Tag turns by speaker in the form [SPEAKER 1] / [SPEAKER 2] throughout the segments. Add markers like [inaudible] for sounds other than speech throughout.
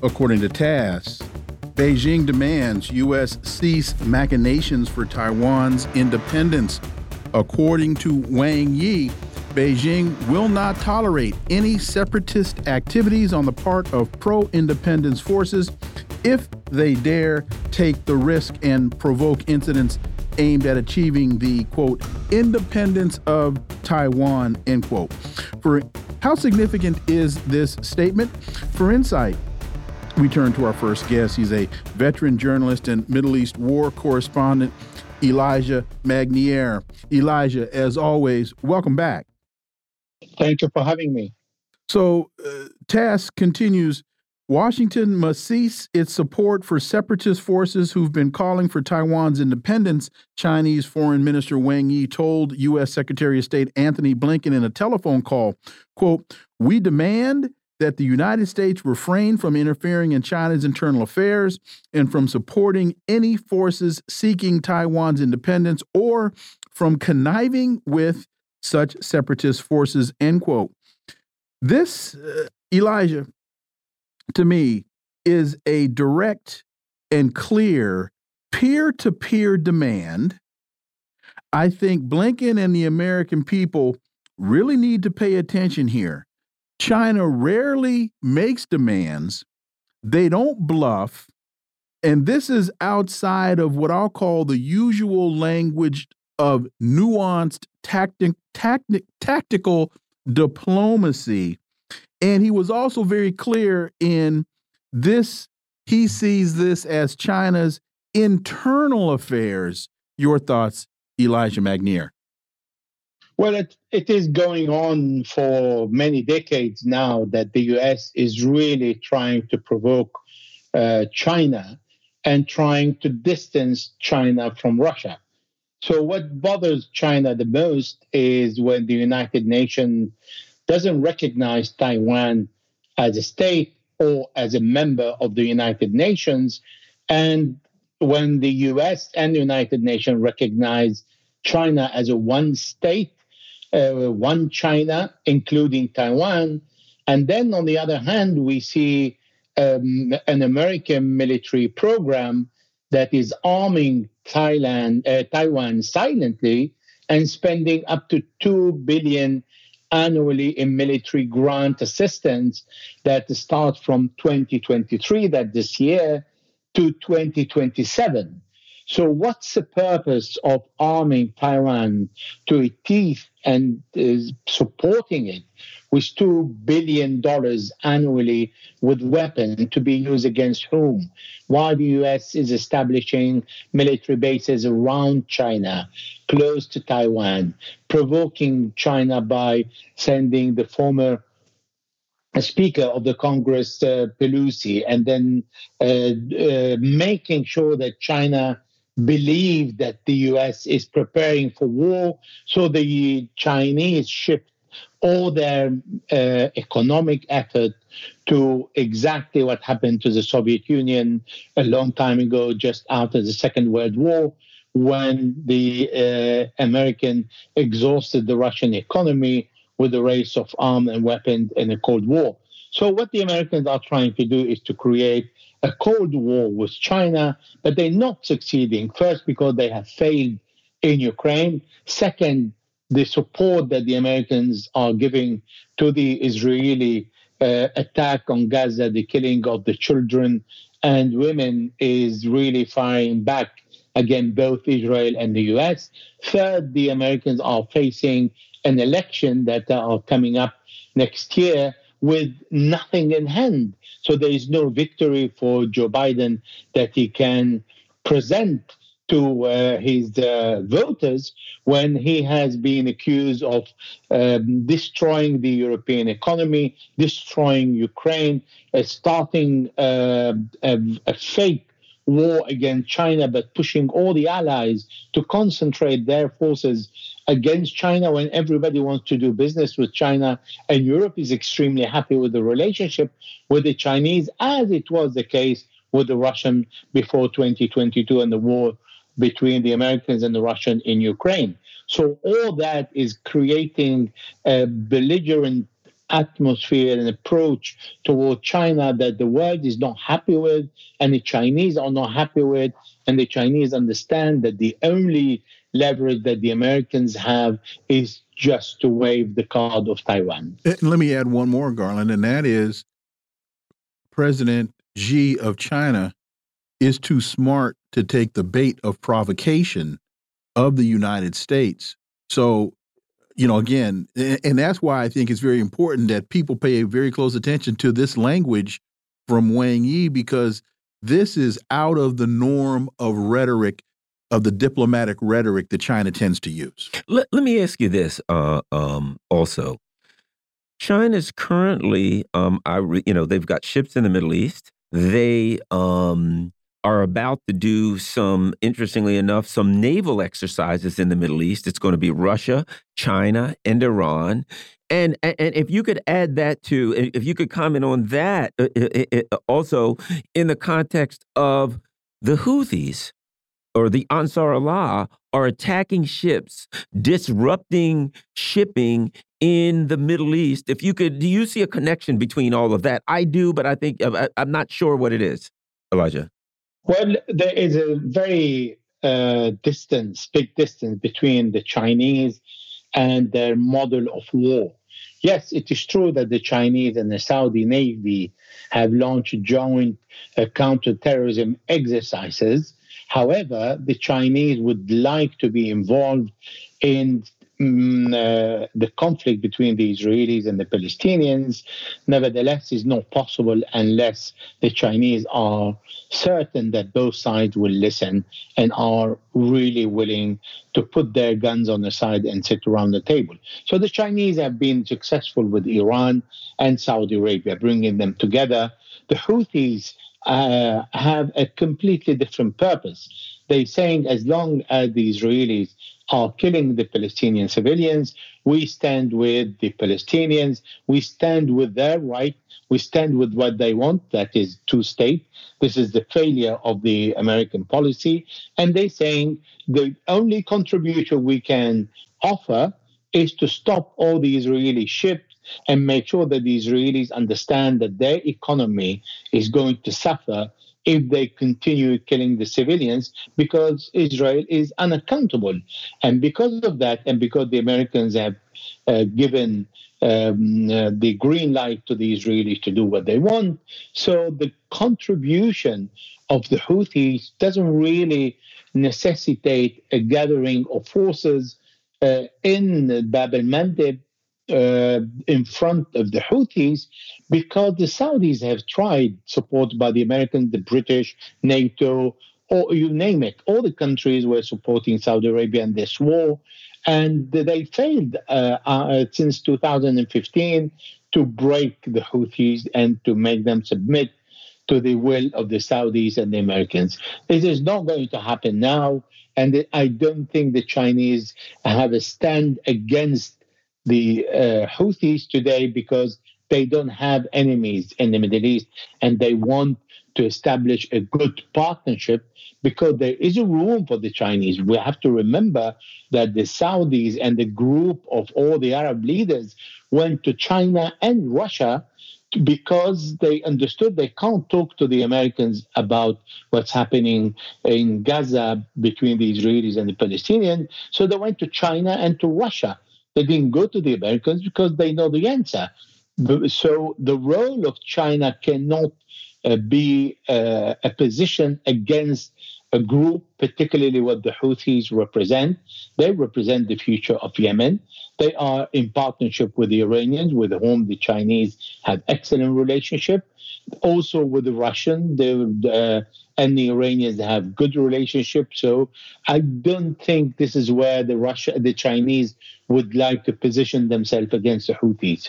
[SPEAKER 1] According to TASS, Beijing demands U.S. cease machinations for Taiwan's independence. According to Wang Yi, Beijing will not tolerate any separatist activities on the part of pro independence forces if they dare take the risk and provoke incidents aimed at achieving the quote independence of Taiwan end quote. For how significant is this statement? For insight, we turn to our first guest. He's a veteran journalist and Middle East war correspondent, Elijah Magnier. Elijah, as always, welcome back.
[SPEAKER 2] Thank you for having me.
[SPEAKER 1] So, uh, TASS continues Washington must cease its support for separatist forces who've been calling for Taiwan's independence, Chinese Foreign Minister Wang Yi told U.S. Secretary of State Antony Blinken in a telephone call, quote, We demand that the United States refrain from interfering in China's internal affairs and from supporting any forces seeking Taiwan's independence or from conniving with such separatist forces, end quote. This, uh, Elijah, to me, is a direct and clear peer to peer demand. I think Blinken and the American people really need to pay attention here China rarely makes demands, they don't bluff, and this is outside of what I'll call the usual language of nuanced tactic, tactic, tactical diplomacy. And he was also very clear in this, he sees this as China's internal affairs. Your thoughts, Elijah Magnier?
[SPEAKER 2] Well, it, it is going on for many decades now that the US is really trying to provoke uh, China and trying to distance China from Russia. So, what bothers China the most is when the United Nations doesn't recognize Taiwan as a state or as a member of the United Nations. And when the US and the United Nations recognize China as a one state, uh, one China, including Taiwan. And then on the other hand, we see um, an American military program that is arming Thailand, uh, Taiwan silently and spending up to 2 billion annually in military grant assistance that starts from 2023, that this year, to 2027. So, what's the purpose of arming Taiwan to its teeth and uh, supporting it with $2 billion annually with weapons to be used against whom? While the US is establishing military bases around China, close to Taiwan, provoking China by sending the former Speaker of the Congress, uh, Pelosi, and then uh, uh, making sure that China believe that the US is preparing for war. So the Chinese shift all their uh, economic effort to exactly what happened to the Soviet Union a long time ago, just after the Second World War, when the uh, American exhausted the Russian economy with the race of arms and weapons in the Cold War. So what the Americans are trying to do is to create a Cold War with China, but they're not succeeding. First, because they have failed in Ukraine. Second, the support that the Americans are giving to the Israeli uh, attack on Gaza, the killing of the children and women, is really firing back against both Israel and the US. Third, the Americans are facing an election that are coming up next year with nothing in hand. So there is no victory for Joe Biden that he can present to uh, his uh, voters when he has been accused of um, destroying the European economy, destroying Ukraine, uh, starting uh, a, a fake war against China, but pushing all the allies to concentrate their forces against China when everybody wants to do business with China. And Europe is extremely happy with the relationship with the Chinese, as it was the case with the Russian before 2022 and the war between the Americans and the Russian in Ukraine. So all that is creating a belligerent atmosphere and approach toward China that the world is not happy with and the Chinese are not happy with. And the Chinese understand that the only leverage that the Americans have is just to wave the card of Taiwan.
[SPEAKER 1] Eh, let me add one more, Garland, and that is President Xi of China is too smart to take the bait of provocation of the United States. So, you know, again, and that's why I think it's very important that people pay very close attention to this language from Wang Yi because this is out of the norm of rhetoric of the diplomatic rhetoric that China tends to use.
[SPEAKER 3] Let, let me ask you this uh, um, also. China's currently, um, I you know, they've got ships in the Middle East. They um, are about to do some, interestingly enough, some naval exercises in the Middle East. It's going to be Russia, China, and Iran. And and if you could add that to, if you could comment on that uh, also in the context of the Houthis or the Ansar Allah are attacking ships, disrupting shipping in the Middle East. If you could, do you see a connection between all of that? I do, but I think I'm not sure what it is, Elijah.
[SPEAKER 2] Well, there is a very uh, distance, big distance between the Chinese and their model of war. Yes, it is true that the Chinese and the Saudi Navy have launched joint uh, counterterrorism exercises. However, the Chinese would like to be involved in Mm, uh, the conflict between the Israelis and the Palestinians, nevertheless, is not possible unless the Chinese are certain that both sides will listen and are really willing to put their guns on the side and sit around the table. So the Chinese have been successful with Iran and Saudi Arabia, bringing them together. The Houthis uh, have a completely different purpose. They're saying as long as the Israelis are killing the Palestinian civilians. We stand with the Palestinians. We stand with their right. We stand with what they want, that is two state. This is the failure of the American policy. And they're saying the only contribution we can offer is to stop all the Israeli ships and make sure that the Israelis understand that their economy is going to suffer if they continue killing the civilians because Israel is unaccountable. And because of that, and because the Americans have uh, given um, uh, the green light to the Israelis to do what they want, so the contribution of the Houthis doesn't really necessitate a gathering of forces uh, in Bab el Mandeb uh, in front of the Houthis because the Saudis have tried, supported by the Americans, the British, NATO, or you name it. All the countries were supporting Saudi Arabia in this war, and they failed uh, uh, since 2015 to break the Houthis and to make them submit to the will of the Saudis and the Americans. This is not going to happen now, and I don't think the Chinese have a stand against the uh, Houthis today because they don't have enemies in the Middle East and they want to establish a good partnership because there is a room for the Chinese. We have to remember that the Saudis and the group of all the Arab leaders went to China and Russia because they understood they can't talk to the Americans about what's happening in Gaza between the Israelis and the Palestinians. So they went to China and to Russia. They didn't go to the Americans because they know the answer. So the role of China cannot uh, be uh, a position against a group, particularly what the Houthis represent. They represent the future of Yemen. They are in partnership with the Iranians, with whom the Chinese have excellent relationship. Also with the Russian, the, and the Iranians have good relationship. So I don't think this is where the Russia, the Chinese would like to position themselves against the Houthis.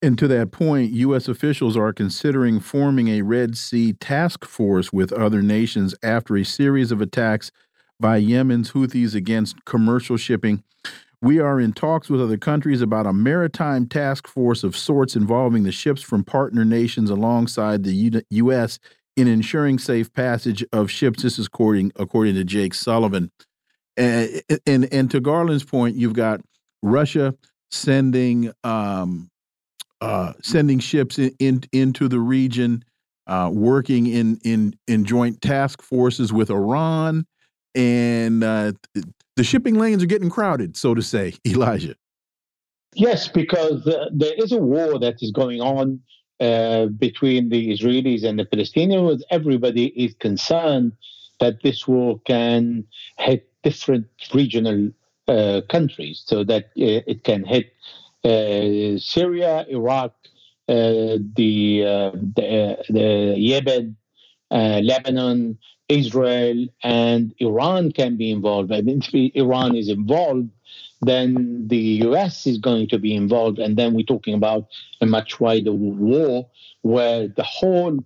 [SPEAKER 1] And to that point, U.S. officials are considering forming a Red Sea task force with other nations after a series of attacks by Yemen's Houthis against commercial shipping. We are in talks with other countries about a maritime task force of sorts involving the ships from partner nations alongside the U.S. in ensuring safe passage of ships. This is according according to Jake Sullivan. And and, and to Garland's point, you've got Russia sending um, uh, sending ships in, in, into the region, uh, working in in in joint task forces with Iran, and uh, the shipping lanes are getting crowded, so to say, [laughs] Elijah.
[SPEAKER 2] Yes, because uh, there is a war that is going on uh, between the Israelis and the Palestinians. Everybody is concerned that this war can hit different regional uh, countries, so that uh, it can hit uh, Syria, Iraq, uh, the, the, the Yemen, Lebanon, Israel and Iran can be involved. And if [laughs] Iran is involved, then the US is going to be involved. And then we're talking about a much wider war where the whole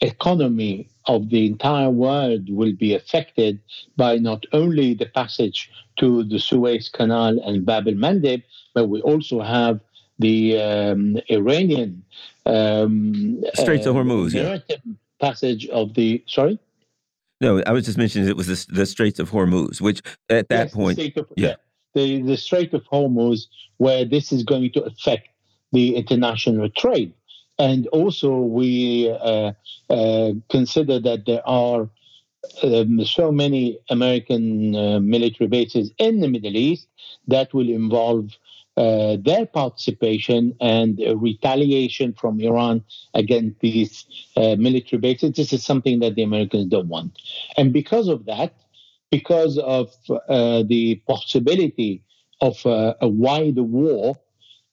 [SPEAKER 2] economy of the entire world will be affected by not only the passage to the Suez Canal and Bab el Mandeb, but we also have the um, Iranian um,
[SPEAKER 3] Straits uh, of Hormuz, yeah.
[SPEAKER 2] passage of the sorry
[SPEAKER 3] no, I was just mentioning it was the, the Straits of Hormuz, which at that
[SPEAKER 2] yes,
[SPEAKER 3] point,
[SPEAKER 2] of, yeah, the the Strait of Hormuz, where this is going to affect the international trade, and also we uh, uh, consider that there are um, so many American uh, military bases in the Middle East that will involve uh, their participation and retaliation from Iran against these uh, military bases. This is something that the Americans don't want. And because of that, because of uh, the possibility of uh, a wider war,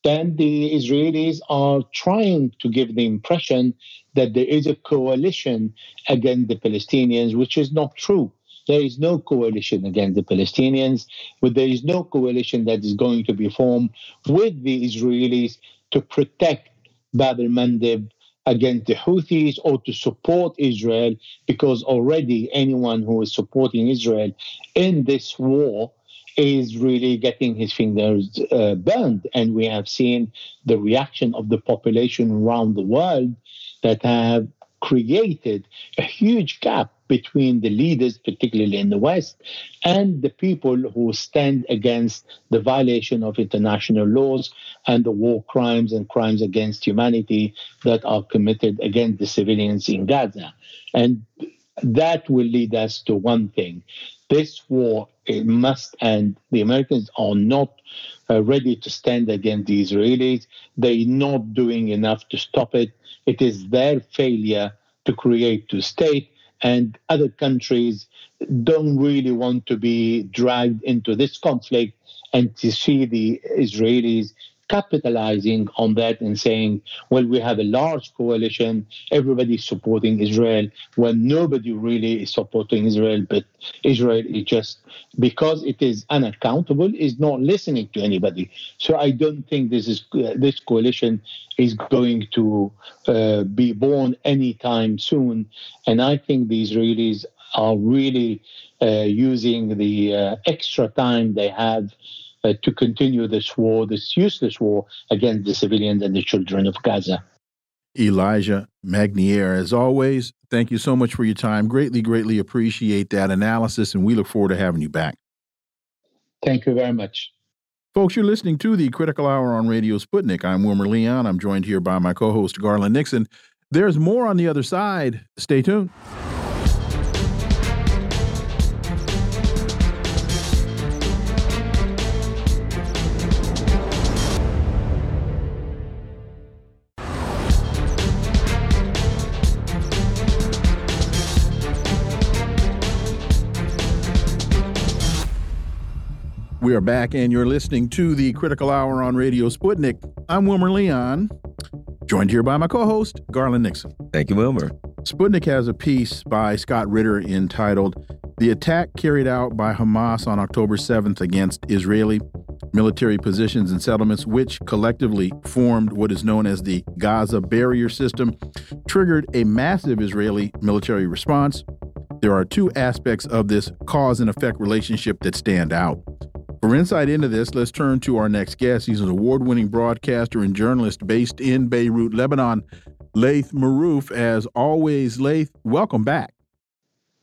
[SPEAKER 2] then the Israelis are trying to give the impression that there is a coalition against the Palestinians, which is not true. There is no coalition against the Palestinians, but there is no coalition that is going to be formed with the Israelis to protect Bab Mandeb against the Houthis or to support Israel, because already anyone who is supporting Israel in this war is really getting his fingers uh, burned. And we have seen the reaction of the population around the world that have created a huge gap between the leaders, particularly in the West, and the people who stand against the violation of international laws and the war crimes and crimes against humanity that are committed against the civilians in Gaza. And that will lead us to one thing. This war must end. The Americans are not uh, ready to stand against the Israelis. They're not doing enough to stop it. It is their failure to create two state and other countries don't really want to be dragged into this conflict and to see the Israelis capitalizing on that and saying, well, we have a large coalition, everybody's supporting Israel, when nobody really is supporting Israel, but Israel is just, because it is unaccountable, is not listening to anybody. So I don't think this is uh, this coalition is going to uh, be born anytime soon. And I think the Israelis are really uh, using the uh, extra time they have uh, to continue this war, this useless war against the civilians and the children of Gaza.
[SPEAKER 1] Elijah Magnier, as always, thank you so much for your time. Greatly, greatly appreciate that analysis, and we look forward to having you back.
[SPEAKER 2] Thank you very much.
[SPEAKER 1] Folks, you're listening to the Critical Hour on Radio Sputnik. I'm Wilmer Leon. I'm joined here by my co host, Garland Nixon. There's more on the other side. Stay tuned. We are back, and you're listening to the Critical Hour on Radio Sputnik. I'm Wilmer Leon, joined here by my co host, Garland Nixon.
[SPEAKER 3] Thank you, Wilmer.
[SPEAKER 1] Sputnik has a piece by Scott Ritter entitled The Attack Carried Out by Hamas on October 7th Against Israeli Military Positions and Settlements, which collectively formed what is known as the Gaza Barrier System, triggered a massive Israeli military response. There are two aspects of this cause and effect relationship that stand out. For insight into this, let's turn to our next guest. He's an award winning broadcaster and journalist based in Beirut, Lebanon. Laith Marouf. As always, Laith, welcome back.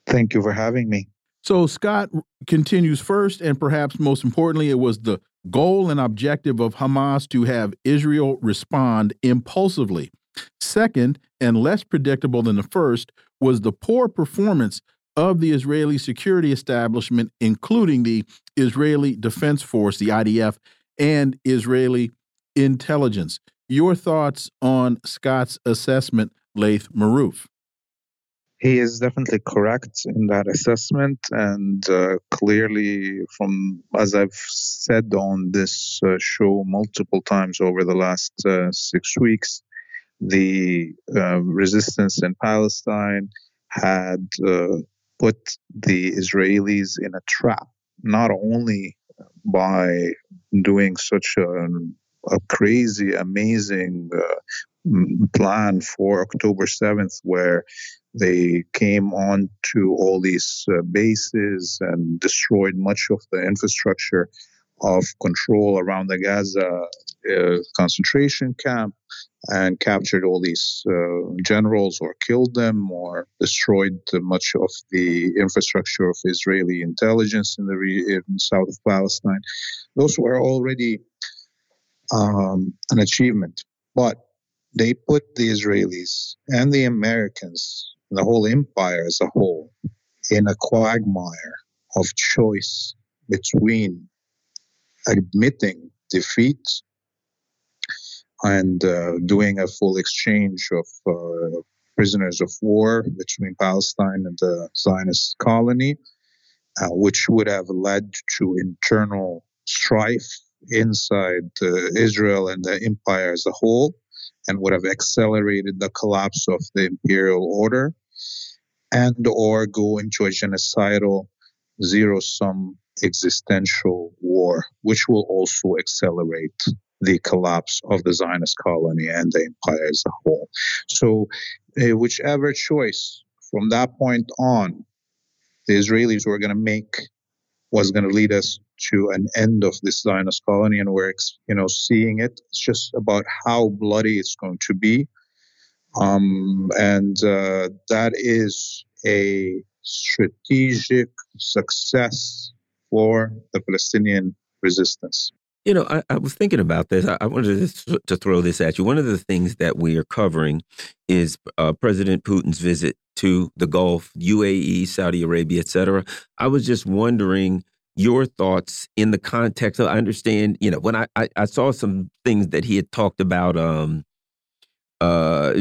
[SPEAKER 4] Thank you for having me.
[SPEAKER 1] So, Scott continues first, and perhaps most importantly, it was the goal and objective of Hamas to have Israel respond impulsively. Second, and less predictable than the first, was the poor performance of the Israeli security establishment, including the Israeli Defense Force, the IDF, and Israeli intelligence. Your thoughts on Scott's assessment, Laith Marouf?
[SPEAKER 4] He is definitely correct in that assessment, and uh, clearly, from as I've said on this uh, show multiple times over the last uh, six weeks, the uh, resistance in Palestine had uh, put the Israelis in a trap, not only by doing such an a crazy, amazing uh, plan for October 7th, where they came on to all these uh, bases and destroyed much of the infrastructure of control around the Gaza uh, concentration camp and captured all these uh, generals or killed them or destroyed much of the infrastructure of Israeli intelligence in the re- in south of Palestine. Those were already um, an achievement. But they put the Israelis and the Americans, the whole empire as a whole, in a quagmire of choice between admitting defeat and uh, doing a full exchange of uh, prisoners of war between Palestine and the Zionist colony, uh, which would have led to internal strife inside uh, Israel and the empire as a whole and would have accelerated the collapse of the imperial order and or go into a genocidal zero sum existential war which will also accelerate the collapse of the Zionist colony and the empire as a whole so uh, whichever choice from that point on the Israelis were going to make was going to lead us to an end of this Zionist colony, and we're you know seeing it. It's just about how bloody it's going to be, um, and uh, that is a strategic success for the Palestinian resistance.
[SPEAKER 3] You know, I, I, was thinking about this. I, I wanted to, to, throw this at you. One of the things that we are covering is uh, President Putin's visit to the Gulf, UAE, Saudi Arabia, etc. I was just wondering your thoughts in the context of I understand, you know, when I, I, I saw some things that he had talked about um uh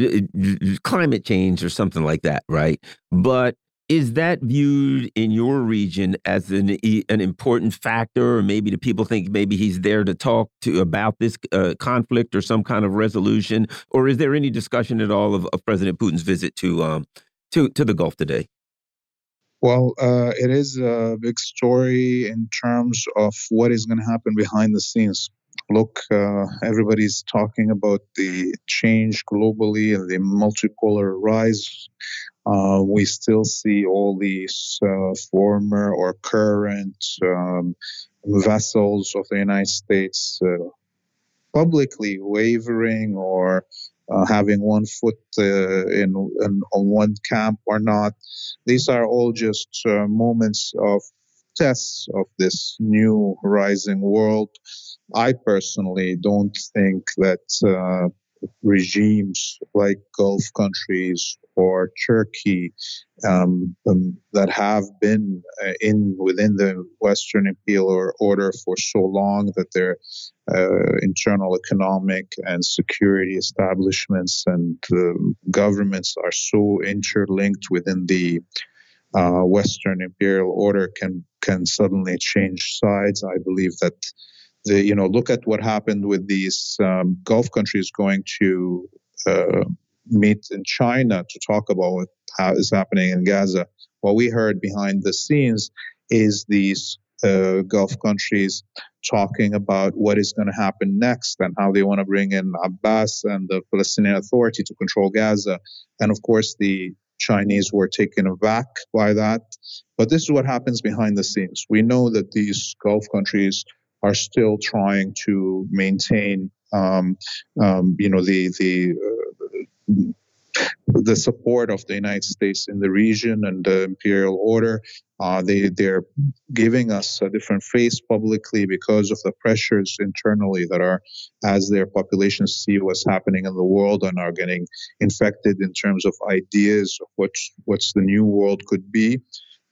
[SPEAKER 3] climate change or something like that, right? But is that viewed in your region as an an important factor or maybe do people think maybe he's there to talk to about this uh, conflict or some kind of resolution or is there any discussion at all of, of president putin's visit to um to to the gulf today
[SPEAKER 4] well, uh, it is a big story in terms of what is going to happen behind the scenes. Look, uh, everybody's talking about the change globally and the multipolar rise. Uh, we still see all these uh, former or current um, vessels of the United States uh, publicly wavering or uh, having one foot uh, in, in, on one camp or not. These are all just uh, moments of tests of this new rising world. I personally don't think that regimes like Gulf countries or Turkey um, um, that have been uh, in within the Western imperial order for so long that their uh, internal economic and security establishments and uh, governments are so interlinked within the uh, Western imperial order can can suddenly change sides. I believe that the you know look at what happened with these um, Gulf countries going to uh, meet in China to talk about what happening in Gaza. What we heard behind the scenes is these uh, Gulf countries talking about what is going to happen next and how they want to bring in Abbas and the Palestinian Authority to control Gaza. And of course, the Chinese were taken aback by that. But this is what happens behind the scenes. We know that these Gulf countries are still trying to maintain, um, um, you know, the the uh, the support of the United States in the region and the imperial order. Uh, they they're giving us a different face publicly because of the pressures internally that are as their populations see what's happening in the world and are getting infected in terms of ideas of what what's the new world could be.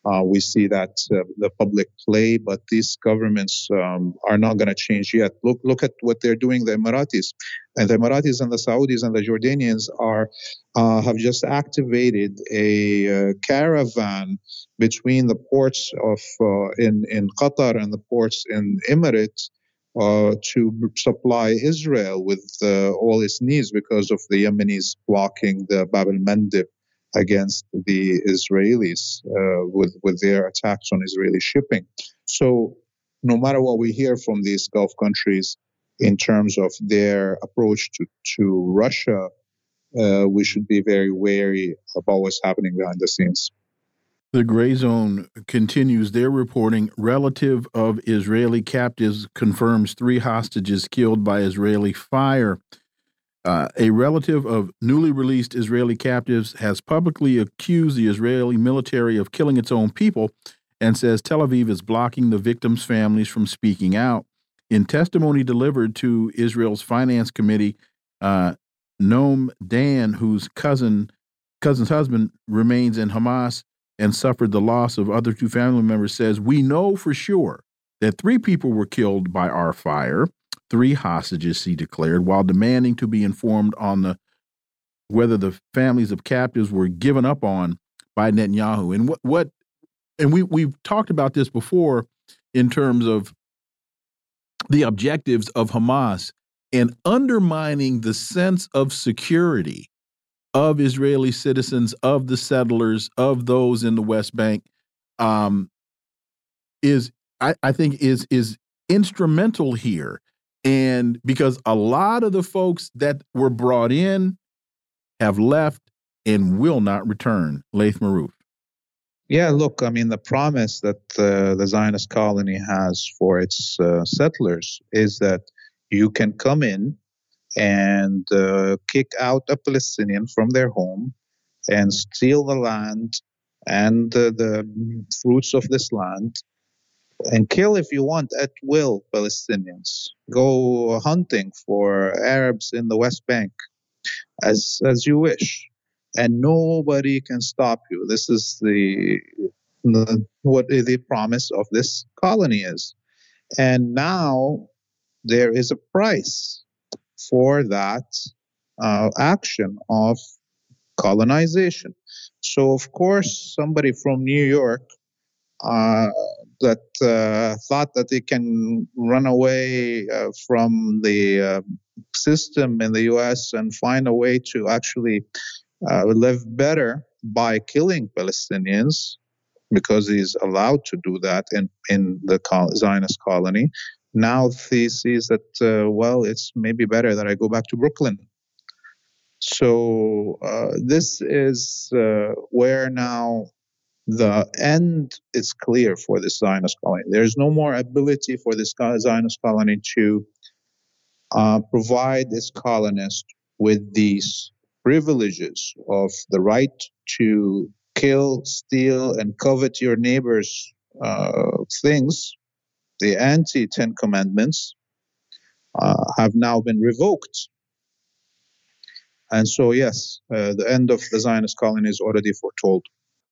[SPEAKER 4] Uh, we see that uh, the public play, but these governments um, are not going to change yet. Look, look at what they're doing. The Emiratis, and the Emiratis and the Saudis and the Jordanians are uh, have just activated a uh, caravan between the ports of uh, in in Qatar and the ports in Emirates. Uh, to supply Israel with all its needs because of the Yemenis blocking the Bab el Mandeb against the Israelis uh, with with their attacks on Israeli shipping. So, no matter what we hear from these Gulf countries in terms of their approach to to Russia, uh, we should be very wary about what's happening behind the scenes.
[SPEAKER 1] The gray zone continues their reporting. Relative of Israeli captives confirms three hostages killed by Israeli fire. Uh, a relative of newly released Israeli captives has publicly accused the Israeli military of killing its own people and says Tel Aviv is blocking the victims' families from speaking out. In testimony delivered to Israel's Finance Committee, uh, Noam Dan, whose cousin cousin's husband remains in Hamas and suffered the loss of other two family members, says we know for sure that three people were killed by our fire three hostages, he declared, while demanding to be informed on the whether the families of captives were given up on by Netanyahu. And what what and we we've talked about this before in terms of the objectives of Hamas and undermining the sense of security of Israeli citizens, of the settlers, of those in the West Bank, um, is I, I think is is instrumental here and because a lot of the folks that were brought in have left and will not return. Laith Marouf.
[SPEAKER 4] Yeah, look, I mean, the promise that uh, the Zionist colony has for its uh, settlers is that you can come in and uh, kick out a Palestinian from their home and steal the land and the fruits of this land and kill if you want at will Palestinians. Go hunting for Arabs in the West Bank as as you wish, and nobody can stop you. This is the, the what the promise of this colony is, and now there is a price for that uh, action of colonization. So of course, somebody from New York uh, that uh, thought that they can run away uh, from the uh, system in the US and find a way to actually uh, live better by killing Palestinians because he's allowed to do that in, in the Zionist colony. Now he sees that, uh, well, it's maybe better that I go back to Brooklyn. So uh, this is where now the end is clear for the Zionist colony. There's no more ability for this Zionist colony to uh, provide its colonists with these privileges of the right to kill, steal, and covet your neighbor's uh, things. The anti Ten Commandments uh, have now been revoked. And so, yes, uh, the end of the Zionist colony is already foretold.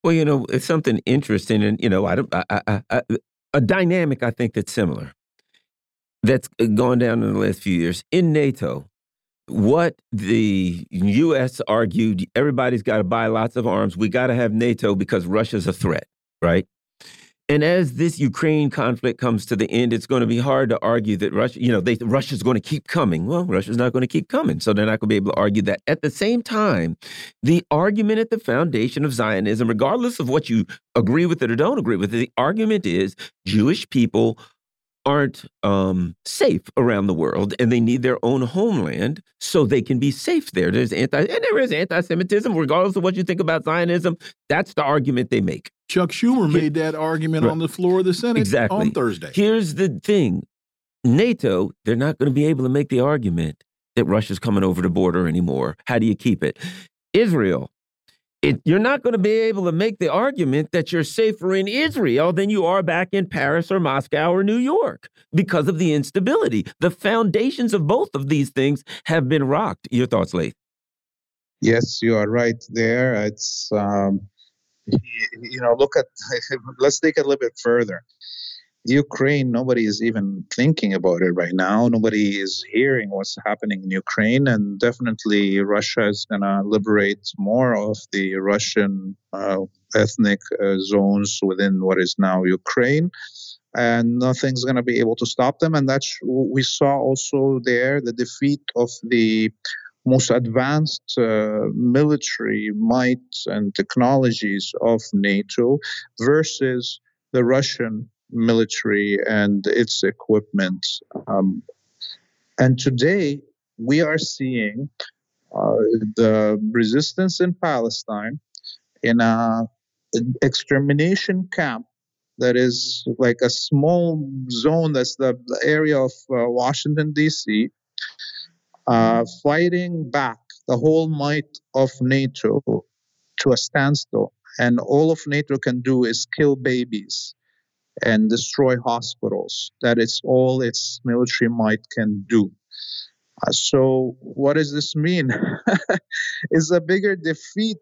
[SPEAKER 3] Well, you know, it's something interesting, and you know, I don't I, I, I, I, a dynamic I think that's similar that's uh, gone down in the last few years in NATO. What the U.S. argued, everybody's got to buy lots of arms. We got to have NATO because Russia's a threat, right? And as this Ukraine conflict comes to the end, it's going to be hard to argue that Russia, you know, they, Russia's going to keep coming. Well, Russia's not going to keep coming. So they're not going to be able to argue that. At the same time, the argument at the foundation of Zionism, regardless of what you agree with it or don't agree with it, the argument is Jewish people aren't um, safe around the world and they need their own homeland so they can be safe there. There's anti and there is anti-Semitism, regardless of what you think about Zionism. That's the argument they make.
[SPEAKER 1] Chuck Schumer made that argument right. on the floor of the Senate
[SPEAKER 3] exactly.
[SPEAKER 1] on Thursday.
[SPEAKER 3] Here's the thing. NATO, they're not going to be able to make the argument that Russia's coming over the border anymore. How do you keep it? Israel, it, you're not going to be able to make the argument that you're safer in Israel than you are back in Paris or Moscow or New York because of the instability. The foundations of both of these things have been rocked. Your thoughts, Laith?
[SPEAKER 4] Yes, you are right there. It's, um, you know, look at, [laughs] let's take it a little bit further. Ukraine, nobody is even thinking about it right now. Nobody is hearing what's happening in Ukraine, and definitely Russia is going to liberate more of the Russian uh, ethnic uh, zones within what is now Ukraine, and nothing's going to be able to stop them. And that's we saw also there the defeat of the most advanced uh, military might and technologies of NATO versus the Russian military and its equipment. Um, and today we are seeing uh, the resistance in Palestine in a extermination camp that is like a small zone that's the, the area of uh, Washington D.C. Uh, fighting back the whole might of NATO to a standstill, and all of NATO can do is kill babies and destroy hospitals. That is all its military might can do. Uh, so, what does this mean? [laughs] is a bigger defeat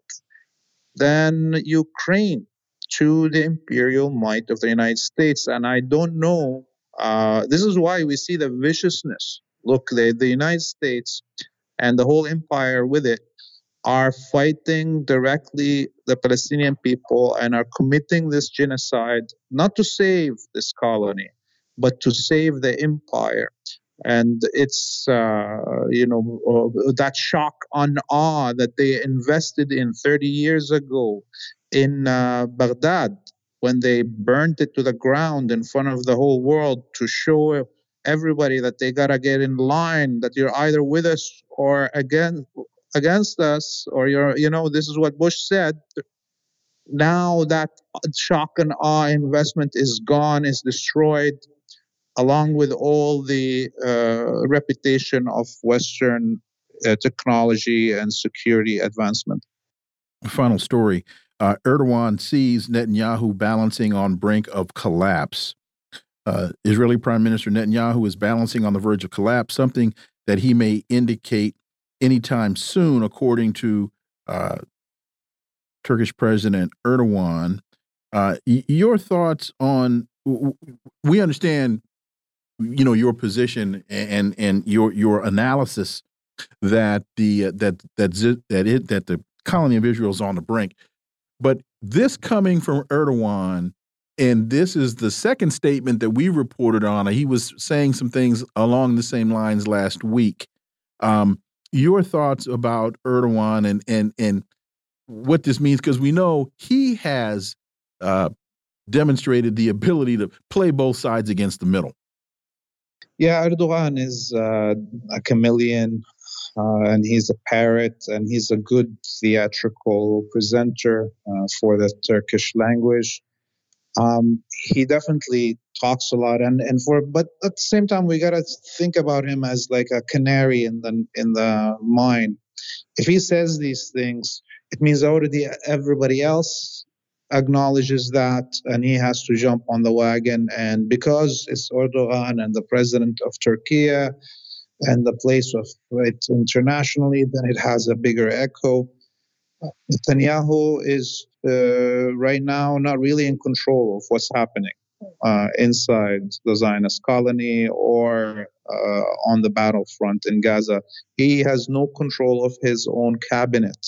[SPEAKER 4] than Ukraine to the imperial might of the United States. And I don't know. Uh, this is why we see the viciousness. Look, the, the United States and the whole empire with it are fighting directly the Palestinian people and are committing this genocide not to save this colony, but to save the empire. And it's, uh, you know, uh, that shock and awe that they invested in 30 years ago in uh, Baghdad when they burned it to the ground in front of the whole world to show everybody that they got to get in line, that you're either with us or against against us, or you're, you know, this is what Bush said. Now that shock and awe investment is gone, is destroyed, along with all the uh, reputation of Western uh, technology and security advancement.
[SPEAKER 1] Final story. Uh, Erdogan sees Netanyahu balancing on brink of collapse. Uh, Israeli Prime Minister Netanyahu is balancing on the verge of collapse, something that he may indicate anytime soon, according to uh, Turkish President Erdogan. Uh, your thoughts on? We understand, you know, your position and and your your analysis that the uh, that that that it that the colony of Israel is on the brink, but this coming from Erdogan. And this is the second statement that we reported on. He was saying some things along the same lines last week. Um, your thoughts about Erdogan and and and what this means because we know he has uh, demonstrated the ability to play both sides against the middle.
[SPEAKER 4] Yeah, Erdogan is uh, a chameleon, uh, and he's a parrot, and he's a good theatrical presenter uh, for the Turkish language. Um, he definitely talks a lot and and for but at the same time we got to think about him as like a canary in the in the mine. If he says these things it means already everybody else acknowledges that and he has to jump on the wagon. And because it's Erdogan and the president of Turkey and the place of it internationally then it has a bigger echo Netanyahu is uh, right now not really in control of what's happening uh, inside the Zionist colony or uh, on the battlefront in Gaza. He has no control of his own cabinet.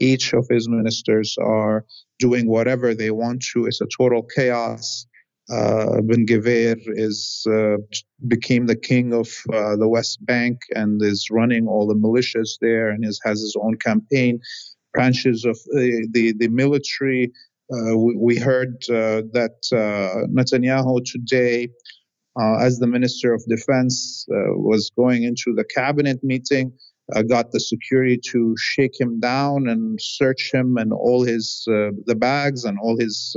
[SPEAKER 4] Each of his ministers are doing whatever they want to. It's a total chaos. uh, Ben Gvir is uh, became the king of uh, the West Bank and is running all the militias there and is, has his own campaign branches of the the, the military. Uh, we, we, heard uh, that uh, Netanyahu today, as the minister of defense, was going into the cabinet meeting. got the security to shake him down and search him and all his the bags and all his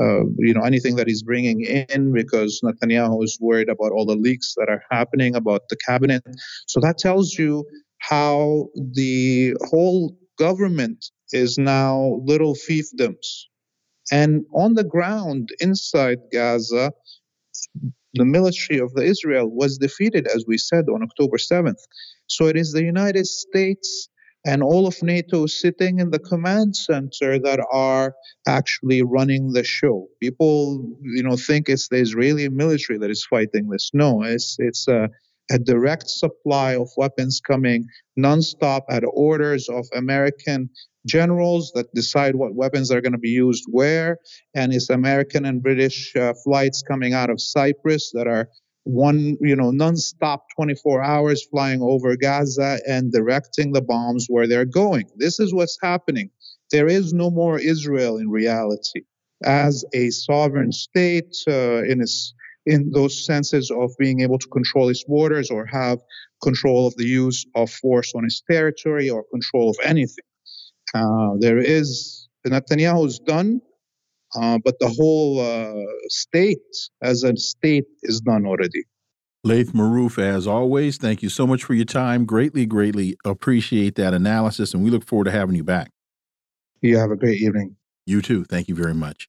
[SPEAKER 4] uh, you know anything that he's bringing in because Netanyahu is worried about all the leaks that are happening about the cabinet. So that tells you how the whole government is now little fiefdoms. And on the ground inside Gaza, the military of the Israel was defeated, as we said, on October 7th. So it is the United States and all of NATO sitting in the command center that are actually running the show. People, you know, think it's the Israeli military that is fighting this. No, it's it's a, a direct supply of weapons coming nonstop at orders of American generals that decide what weapons are going to be used where, and it's American and British uh, flights coming out of Cyprus that are one, you know, nonstop 24 hours flying over Gaza and directing the bombs where they're going. This is what's happening. There is no more Israel in reality as a sovereign state uh, in its in those senses of being able to control its borders or have control of the use of force on its territory or control of anything. Uh, there is Netanyahu's done uh, but the whole uh, state as a state is done already.
[SPEAKER 1] Laith Marouf, as always, thank you so much for your time. Greatly, greatly appreciate that analysis, and we look forward to having you back.
[SPEAKER 4] You have a great evening.
[SPEAKER 1] You too. Thank you very much.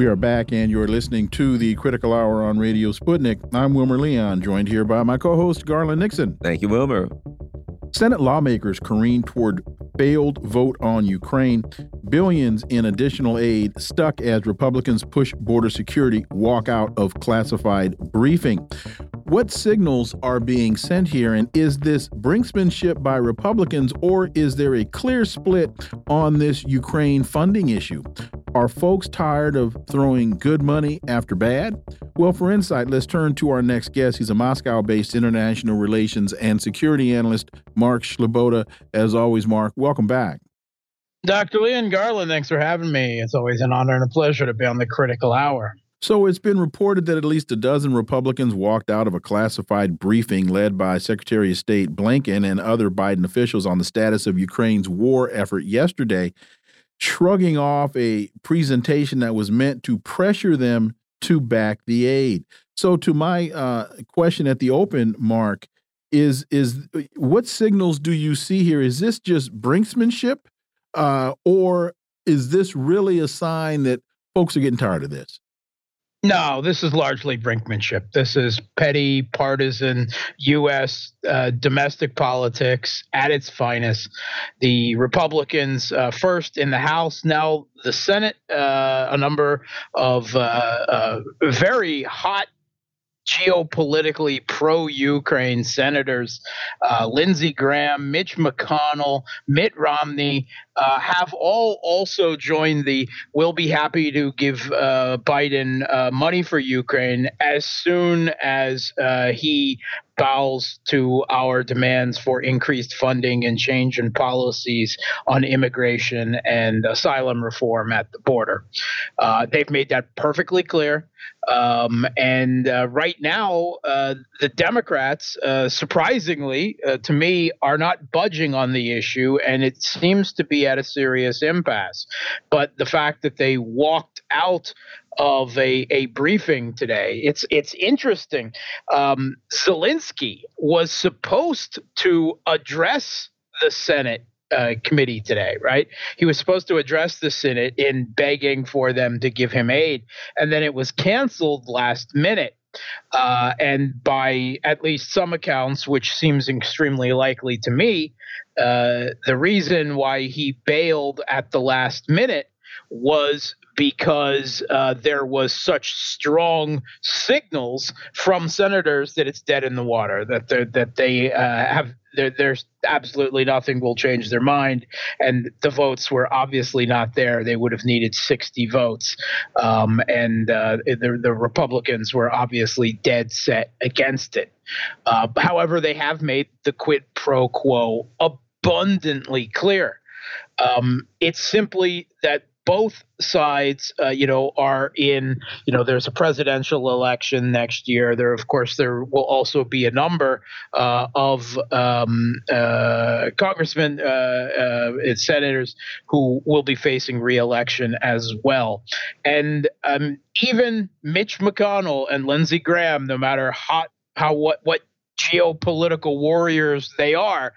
[SPEAKER 1] We are back, and you're listening to the Critical Hour on Radio Sputnik. I'm Wilmer Leon, joined here by my co host, Garland Nixon.
[SPEAKER 3] Thank you, Wilmer.
[SPEAKER 1] Senate lawmakers careen toward failed vote on Ukraine, billions in additional aid stuck as Republicans push border security, walk out of classified briefing. What signals are being sent here, and is this brinksmanship by Republicans, or is there a clear split on this Ukraine funding issue? Are folks tired of throwing good money after bad? Well, for insight, let's turn to our next guest. He's a Moscow based international relations and security analyst, Mark Sleboda. As always, Mark, welcome back.
[SPEAKER 5] Dr. Leon Garland, thanks for having me. It's always an honor and a pleasure to be on the critical hour.
[SPEAKER 1] So it's been reported that at least a dozen Republicans walked out of a classified briefing led by Secretary of State Blinken and other Biden officials on the status of Ukraine's war effort yesterday shrugging off a presentation that was meant to pressure them to back the aid. So, to my uh, question at the open, Mark, is is what signals do you see here? Is this just brinksmanship, uh, or is this really a sign that folks are getting tired of this?
[SPEAKER 5] No, this is largely brinkmanship. This is petty, partisan U.S. Uh, domestic politics at its finest. The Republicans, uh, first in the House, now the Senate, uh, a number of uh, uh, very hot geopolitically pro Ukraine senators, uh, Lindsey Graham, Mitch McConnell, Mitt Romney, uh, have all also joined the we'll be happy to give uh, Biden uh, money for Ukraine as soon as uh, he bows to our demands for increased funding and change in policies on immigration and asylum reform at the border. Uh, they've made that perfectly clear. Um, and uh, right now, uh, the Democrats, uh, surprisingly uh, to me, are not budging on the issue, and it seems to be at a serious impasse. But the fact that they walked out of a, a briefing today. It's it's interesting. Um, Zelensky was supposed to address the Senate uh, committee today, right? He was supposed to address the Senate in begging for them to give him aid, and then it was canceled last minute. Uh, and by at least some accounts, which seems extremely likely to me, uh, the reason why he bailed at the last minute was because uh, there was such strong signals from senators that it's dead in the water that that they uh, have there, there's absolutely nothing will change their mind. And the votes were obviously not there. They would have needed 60 votes. Um, and uh, the, the Republicans were obviously dead set against it. Uh, however, they have made the quid pro quo abundantly clear. Um, it's simply that both sides, uh, you know, are in, you know, there's a presidential election next year. There, of course, there will also be a number uh, of um, uh, congressmen uh, uh, and senators who will be facing reelection as well. And um, even Mitch McConnell and Lindsey Graham, no matter hot, how what what geopolitical warriors they are,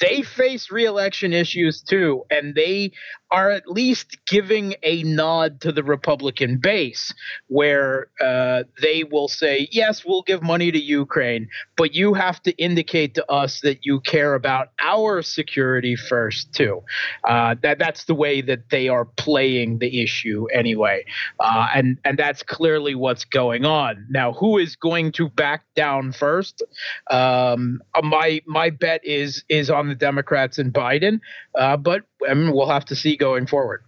[SPEAKER 5] they face reelection issues too, and they are at least giving a nod to the Republican base, where uh, they will say, "Yes, we'll give money to Ukraine, but you have to indicate to us that you care about our security first too." Uh, that that's the way that they are playing the issue anyway, uh, and and that's clearly what's going on now. Who is going to back down first? Um, my my bet is is on the Democrats and Biden, uh, but I mean, we'll have to see going forward.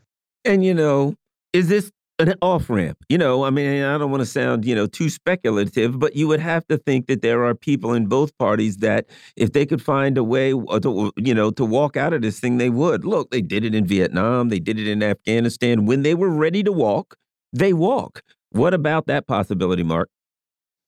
[SPEAKER 3] And you know, is this an off ramp? You know, I mean, I don't want to sound you know too speculative, but you would have to think that there are people in both parties that if they could find a way uh, to you know to walk out of this thing, they would. Look, they did it in Vietnam, they did it in Afghanistan. When they were ready to walk, they walk. What about that possibility, Mark?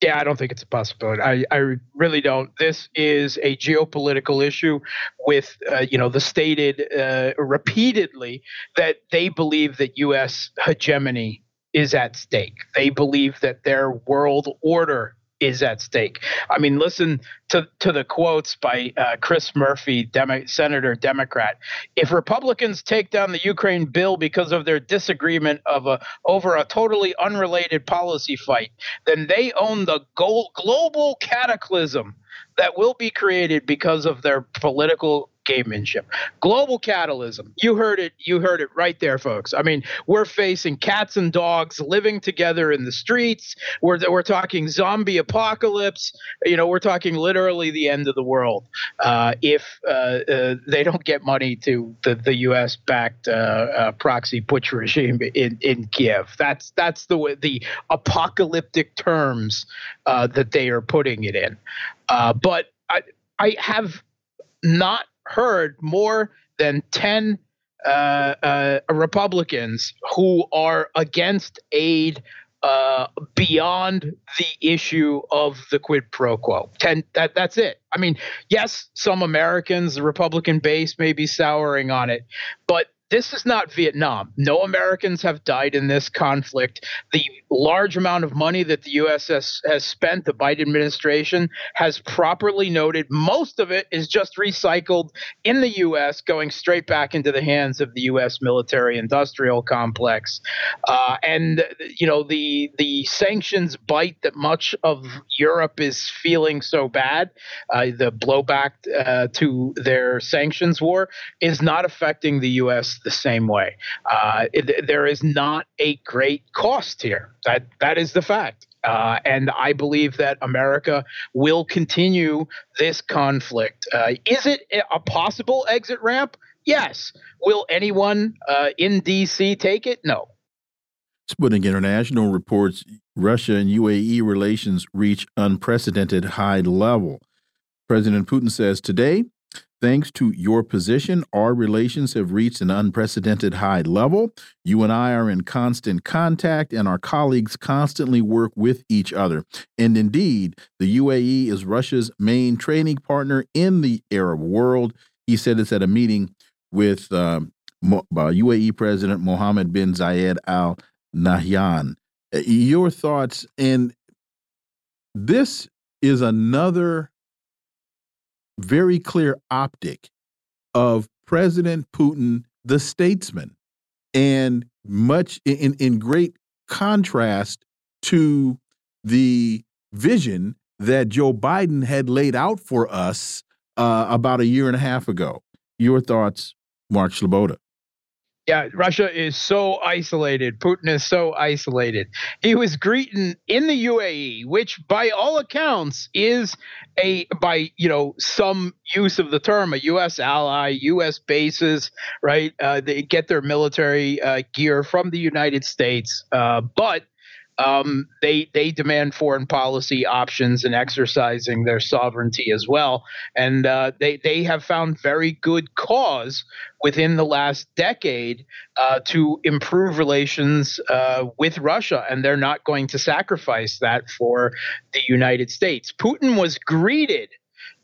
[SPEAKER 5] Yeah, I don't think it's a possibility. I, I really don't. This is a geopolitical issue with, uh, you know, the stated uh, repeatedly that they believe that U.S. hegemony is at stake. They believe that their world order is at stake. I mean, listen to, to the quotes by uh, Chris Murphy, Demo- Senator Democrat. If Republicans take down the Ukraine bill because of their disagreement of a, over a totally unrelated policy fight, then they own the go- global cataclysm that will be created because of their political gamemanship. Global catalysm. You heard it. You heard it right there, folks. I mean, we're facing cats and dogs living together in the streets. We're we're talking zombie apocalypse. You know, we're talking literally the end of the world uh, if uh, uh, they don't get money to the the U.S. backed uh, uh, proxy putsch regime in in Kiev. That's that's the the apocalyptic terms uh, that they are putting it in. but I I have not heard more than 10 uh, uh, Republicans who are against aid uh, beyond the issue of the quid pro quo. Ten, that, that's it. I mean, yes, some Americans, the Republican base, may be souring on it, but this is not Vietnam. No Americans have died in this conflict. The large amount of money that the U.S. has, has, spent, the Biden administration has properly noted, most of it is just recycled in the U.S., going straight back into the hands of the U.S. military industrial complex. Uh, and, you know, the, the sanctions bite that much of Europe is feeling so bad, uh, the blowback uh, to their sanctions war, is not affecting the U.S the same way. Uh, it, there is not a great cost here. That that is the fact. Uh, and I believe that America will continue this conflict. Uh, is it a possible exit ramp? Yes. Will anyone uh, in D.C. take it? No.
[SPEAKER 1] Sputnik International reports Russia and UAE relations reach unprecedented high level. President Putin says today Thanks to your position, our relations have reached an unprecedented high level. You and I are in constant contact, and our colleagues constantly work with each other. And indeed, the UAE is Russia's main trading partner in the Arab world. He said this at a meeting with uh, UAE President Mohammed bin Zayed Al Nahyan. Uh, your thoughts, and this is another very clear optic of President Putin the statesman, and much in in great contrast to the vision that Joe Biden had laid out for us uh, about a year and a half ago. Your thoughts, Mark Sleboda?
[SPEAKER 5] Yeah, Russia is so isolated. Putin is so isolated. He was greeting in the UAE, which by all accounts is a by you know some use of the term a U.S. ally, U.S. bases, right? Uh, they get their military uh, gear from the United States, uh, but um, they they demand foreign policy options and exercising their sovereignty as well. And uh, they they have found very good cause within the last decade uh, to improve relations uh, with Russia, and they're not going to sacrifice that for the United States. Putin was greeted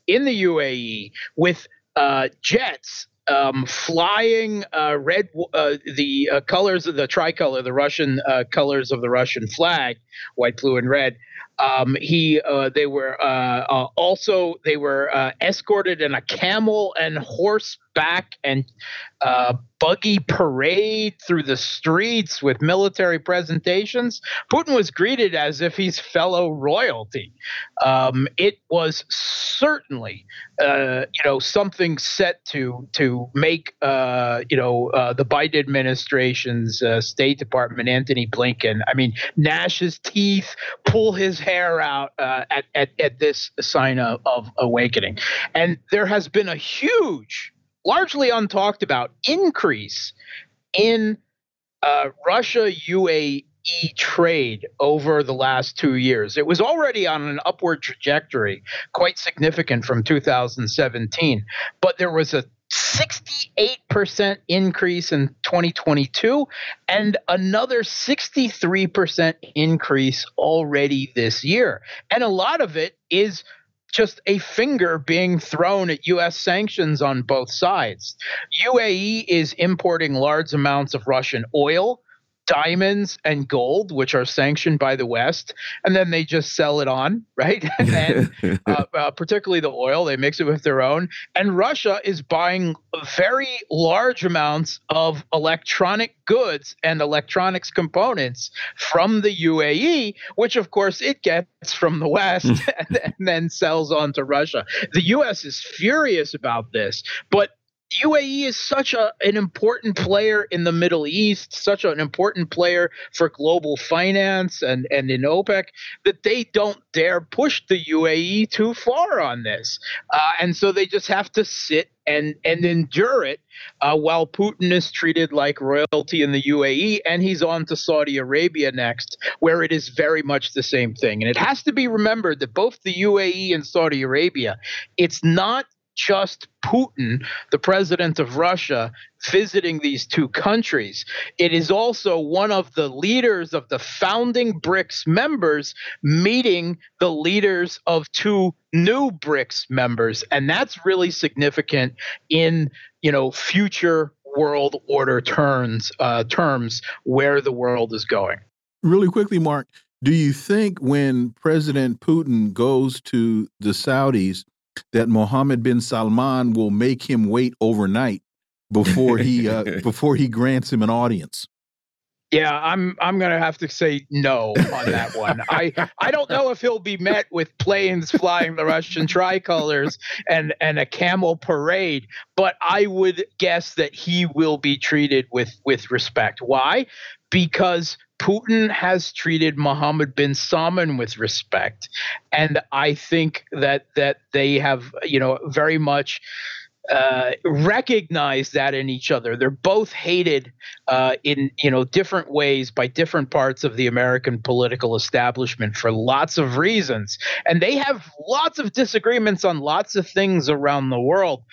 [SPEAKER 5] in the UAE with uh, jets um, flying uh, red, uh, the uh, colors of the tricolor, the Russian uh, colors of the Russian flag, white, blue, and red. Um, he, uh, they were uh, also they were escorted in a camel and horseback and buggy parade through the streets with military presentations. Putin was greeted as if he's fellow royalty. Um, it was certainly, uh, you know, something set to to make, uh, you know, uh, the Biden administration's uh, State Department, Antony Blinken. I mean, gnash his teeth, pull his hair out uh, at, at at this sign of, of awakening, and there has been a huge largely untalked about increase in uh, Russia UAE trade over the last two years. It was already on an upward trajectory, quite significant from 2017, but there was a 68% increase in 2022 and another 63% increase already this year. And a lot of it is just a finger being thrown at U.S. sanctions on both sides. UAE is importing large amounts of Russian oil diamonds and gold, which are sanctioned by the West, and then they just sell it on, right? [laughs] and [laughs] uh, uh, particularly the oil, they mix it with their own. And Russia is buying very large amounts of electronic goods and electronics components from the UAE, which of course it gets from the West and, [laughs] and then sells on to Russia. The US is furious about this, but UAE is such a, an important player in the Middle East, such an important player for global finance and, and in OPEC that they don't dare push the UAE too far on this. Uh, and so they just have to sit and, and endure it uh, while Putin is treated like royalty in the UAE and he's on to Saudi Arabia next, where it is very much the same thing. And it has to be remembered that both the UAE and Saudi Arabia, it's not just Putin, the president of Russia, visiting these two countries. It is also one of the leaders of the founding BRICS members meeting the leaders of two new BRICS members. And that's really significant in, you know, future world order turns uh, terms where the world is going.
[SPEAKER 1] Really quickly, Mark, do you think when President Putin goes to the Saudis that Mohammed bin Salman will make him wait overnight before he uh, [laughs] before he grants him an audience.
[SPEAKER 5] Yeah, I'm I'm gonna have to say no on that [laughs] one. I I don't know if he'll be met with planes flying the Russian tricolors and and a camel parade, but I would guess that he will be treated with with respect. Why? Because Putin has treated Mohammed bin Salman with respect, and I think that that they have you know very much uh, that in each other. They're both hated uh, in you know different ways by different parts of the American political establishment for lots of reasons, and they have lots of disagreements on lots of things around the world.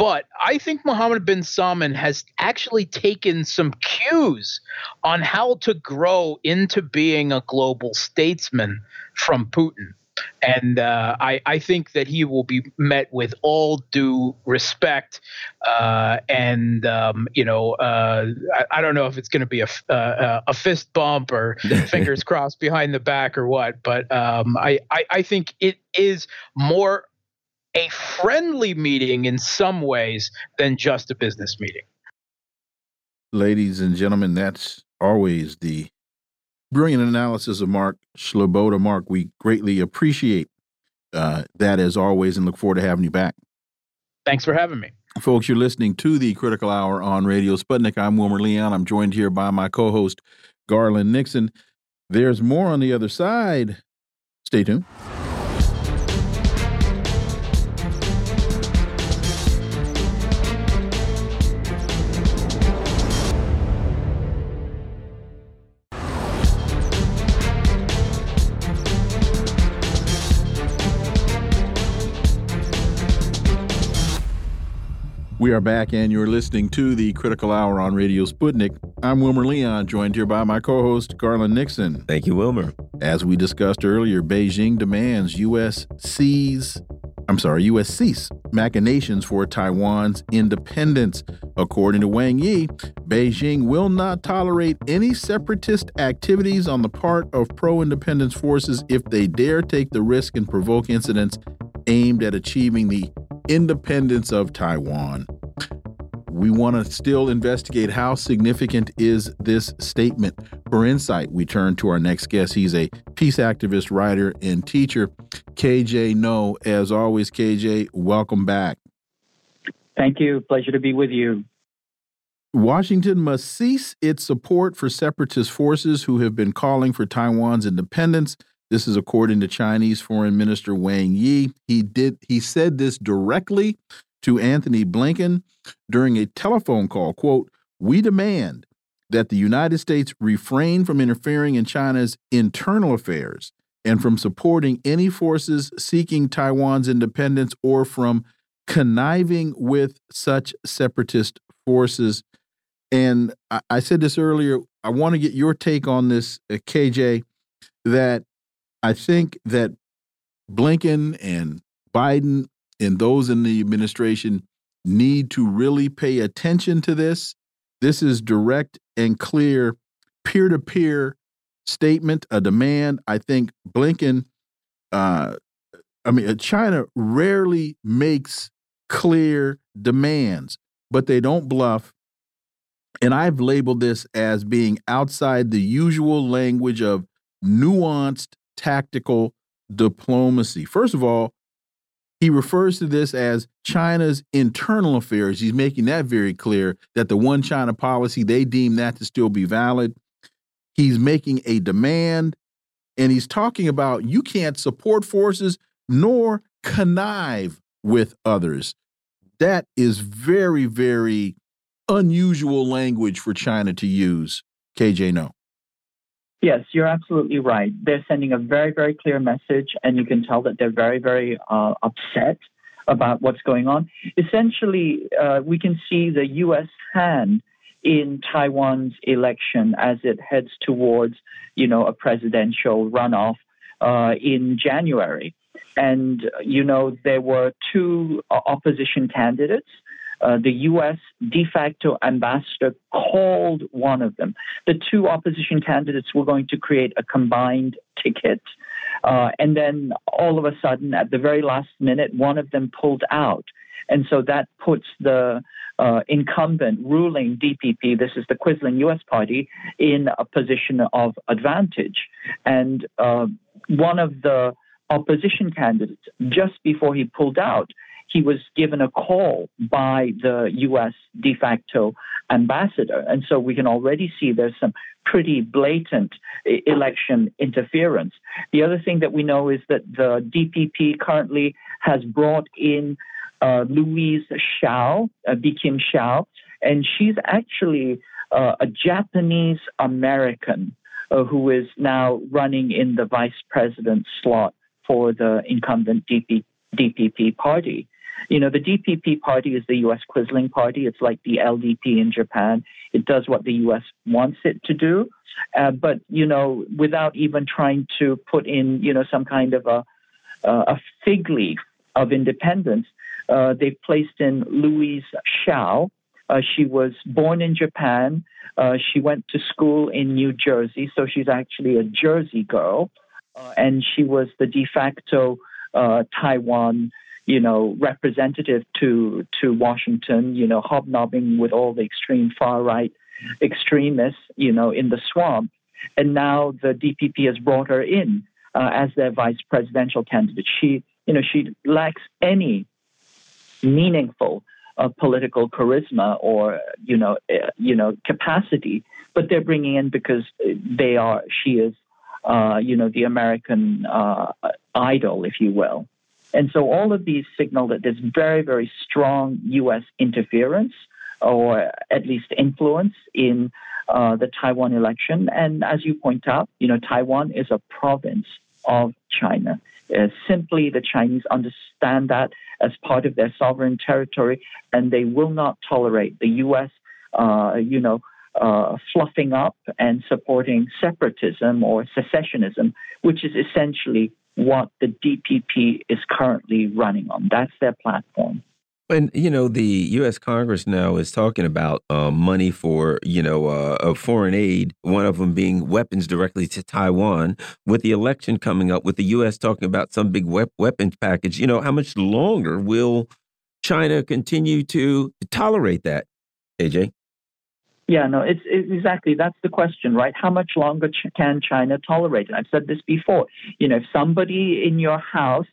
[SPEAKER 5] But I think Mohammed bin Salman has actually taken some cues on how to grow into being a global statesman from Putin. And uh, I, I, think that he will be met with all due respect. Uh, and, um, you know, uh, I, I, don't know if it's going to be a, uh, a fist bump or [laughs] fingers crossed behind the back or what, but um, I, I, I think it is more a friendly meeting in some ways than just a business meeting.
[SPEAKER 1] Ladies and gentlemen, that's always the brilliant analysis of Mark Sleboda. Mark, we greatly appreciate uh, that as always and look forward to having you back.
[SPEAKER 5] Thanks for having me.
[SPEAKER 1] Folks, you're listening to the Critical Hour on Radio Sputnik. I'm Wilmer Leon. I'm joined here by my co host, Garland Nixon. There's more on the other side. Stay tuned. We are back, and you're listening to the Critical Hour on Radio Sputnik. I'm Wilmer Leon, joined here by my co host, Garland Nixon.
[SPEAKER 3] Thank you, Wilmer.
[SPEAKER 1] As we discussed earlier, Beijing demands U.S. seize, I'm sorry, U.S. cease machinations for Taiwan's independence. According to Wang Yi, Beijing will not tolerate any separatist activities on the part of pro independence forces if they dare take the risk and provoke incidents aimed at achieving the independence of Taiwan. We want to still investigate how significant is this statement. For insight, we turn to our next guest. He's a peace activist, writer, and teacher, KJ Noh. As always, KJ, welcome back.
[SPEAKER 6] Thank you. Pleasure to be with you.
[SPEAKER 1] Washington must cease its support for separatist forces who have been calling for Taiwan's independence this is according to Chinese Foreign Minister Wang Yi. He did he said this directly to Antony Blinken during a telephone call. Quote, "We demand that the United States refrain from interfering in China's internal affairs and from supporting any forces seeking Taiwan's independence or from conniving with such separatist forces." And I, I said this earlier. I want to get your take on this, uh, KJ. That I think that Blinken and Biden and those in the administration need to really pay attention to this. This is direct and clear peer to peer statement, a demand. I think Blinken, uh, I mean, China rarely makes clear demands, but they don't bluff. And I've labeled this as being outside the usual language of nuanced tactical diplomacy. First of all, he refers to this as China's internal affairs. He's making that very clear that the one China policy, they deem that to still be valid. He's making a demand and he's talking about you can't support forces nor connive with others. That is very, very unusual language for China to use. KJ, Noh.
[SPEAKER 6] Yes, you're absolutely right. They're sending a very, very clear message, and you can tell that they're very, very uh, upset about what's going on. Essentially, uh, we can see the U.S. hand in Taiwan's election as it heads towards, you know, a presidential runoff uh, in January. And, you know, there were two opposition candidates uh, the U.S. de facto ambassador called one of them. The two opposition candidates were going to create a combined ticket. Uh, and then all of a sudden, at the very last minute, one of them pulled out. And so that puts the uh, incumbent ruling DPP, this is the Quisling US party, in a position of advantage. And uh, one of the opposition candidates, just before he pulled out, he was given a call by the U.S. de facto ambassador. And so we can already see there's some pretty blatant election interference. The other thing that we know is that the DPP currently has brought in uh, Louise Hsiao, uh, Bi-khim Hsiao, and she's actually uh, a Japanese American uh, who is now running in the vice president slot for the incumbent DP, DPP party. You know, the DPP party is the U.S. Quisling party. It's like the LDP in Japan. It does what the U.S. wants it to do, uh, but you know, without even trying to put in, you know, some kind of a uh, a fig leaf of independence. Uh, they placed in Louise Hsiao. Uh, she was born in Japan. Uh, she went to school in New Jersey, so she's actually a Jersey girl. Uh, and she was the de facto Taiwan you know, representative to to Washington, you know, hobnobbing with all the extreme far right extremists, you know, in the swamp. And now the DPP has brought her in uh, as their vice presidential candidate. She, you know, she lacks any meaningful uh, political charisma or you know, uh, you know, capacity, but they're bringing in because they are. She is, uh, you know, the American uh, idol, if you will. And so all of these signal that there's very, very strong U.S. interference or at least influence in uh, the Taiwan election. And as you point out, you know, Taiwan is a province of China. Uh, simply, the Chinese understand that as part of their sovereign territory, and they will not tolerate the U.S. Uh, you know, uh, fluffing up and supporting separatism or secessionism, which is essentially what the DPP is currently running on. That's their platform.
[SPEAKER 3] And you know, the U.S. Congress now is talking about um, money for you know uh, foreign aid. One of them being weapons directly to Taiwan. With the election coming up, with the U.S. talking about some big weapons package, you know, how much longer will China continue to tolerate that? AJ.
[SPEAKER 6] Yeah, no, it's, it's, exactly that's the question, right? How much longer ch can China tolerate it? I've said this before. You know, if somebody in your house,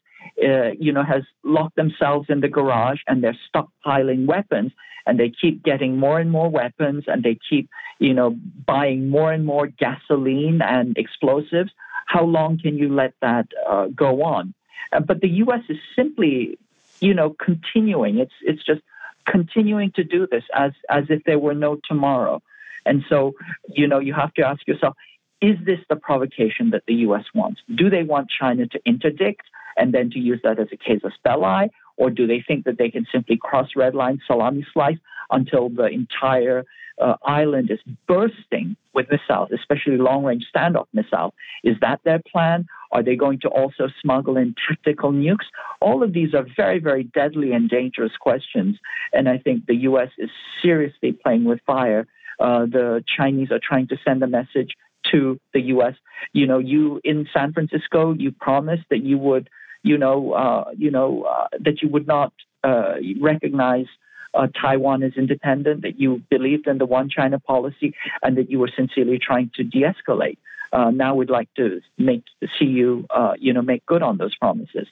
[SPEAKER 6] uh, you know, has locked themselves in the garage and they're stockpiling weapons, and they keep getting more and more weapons, and they keep, you know, buying more and more gasoline and explosives, how long can you let that uh, go on? Uh, but the U.S. is simply, you know, continuing. It's it's just continuing to do this as as if there were no tomorrow. And so, you know, you have to ask yourself, is this the provocation that the US wants? Do they want China to interdict and then to use that as a case casus belli? Or do they think that they can simply cross red line, salami slice until the entire uh, island is bursting with missiles, especially long range standoff missiles? Is that their plan? Are they going to also smuggle in tactical nukes? All of these are very, very deadly and dangerous questions. And I think the U.S. is seriously playing with fire. Uh, the Chinese are trying to send a message to the U.S. You know, you in San Francisco, you promised that you would, you know, uh, you know, uh, that you would not uh, recognize uh, Taiwan as independent, that you believed in the one China policy, and that you were sincerely trying to de-escalate. Uh, now we'd like to make see you, uh, you know, make good on those promises.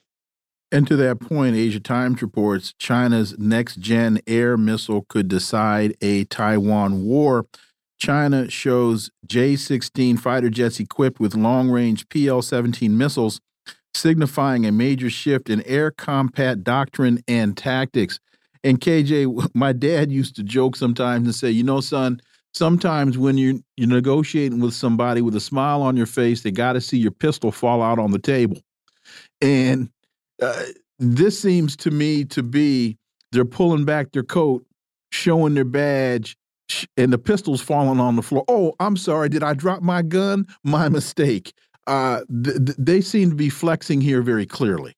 [SPEAKER 1] And to that point, Asia Times reports China's next gen air missile could decide a Taiwan war. China shows J 16 fighter jets equipped with long range PL 17 missiles, signifying a major shift in air combat doctrine and tactics. And KJ, [laughs] my dad used to joke sometimes and say, you know, son, sometimes when you're, you're negotiating with somebody with a smile on your face, they got to see your pistol fall out on the table. And uh, this seems to me to be they're pulling back their coat, showing their badge, and the pistol's falling on the floor. Oh, I'm sorry. Did I drop my gun? My [laughs] mistake. Uh, th they seem to be flexing here very clearly.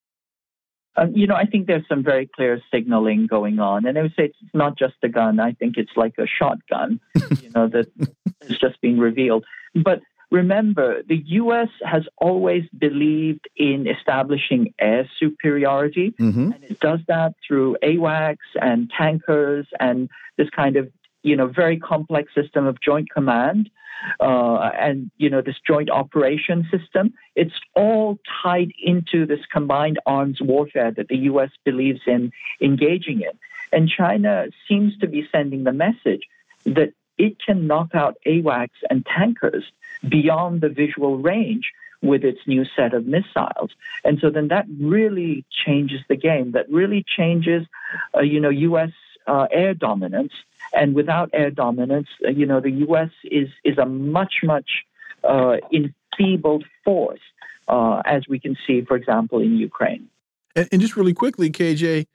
[SPEAKER 6] Um, you know, I think there's some very clear signaling going on, and I would say it's not just a gun. I think it's like a shotgun, [laughs] you know, that is just being revealed. But remember, the U.S. has always believed in establishing air superiority, mm -hmm. and it does that through AWACS and tankers and this kind of, you know, very complex system of joint command uh, and you know this joint operation system. It's all tied into this combined arms warfare that the U.S. believes in engaging in, and China seems to be sending the message that it can knock out AWACS and tankers beyond the visual range with its new set of missiles. And so then that really changes the game. That really changes, uh, you know, U.S. Uh, air dominance and without air dominance, uh, you know, the U.S. is is a much much uh, enfeebled force, uh, as we can see, for example, in Ukraine.
[SPEAKER 1] And, and just really quickly, KJ,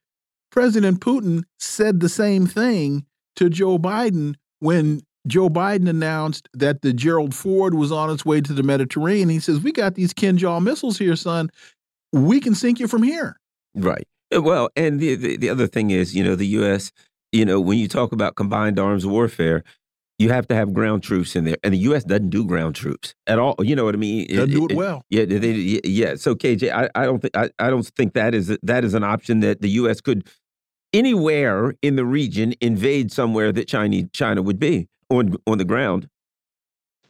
[SPEAKER 1] President Putin said the same thing to Joe Biden when Joe Biden announced that the Gerald Ford was on its way to the Mediterranean. He says, "We got these Kinzhal missiles here, son. We can sink you from here."
[SPEAKER 3] Right. Uh, well, and the, the, the other thing is, you know, the U.S you know, when you talk about combined arms warfare, You have to have ground troops in there, and the U.S. doesn't do ground troops at all. You know what I mean?
[SPEAKER 1] Doesn't it, do it, well.
[SPEAKER 3] Yeah, they, yeah. So KJ, I, I don't think I, I don't think that is that is an option that the U.S. could anywhere in the region invade somewhere that Chinese China would be on on the ground.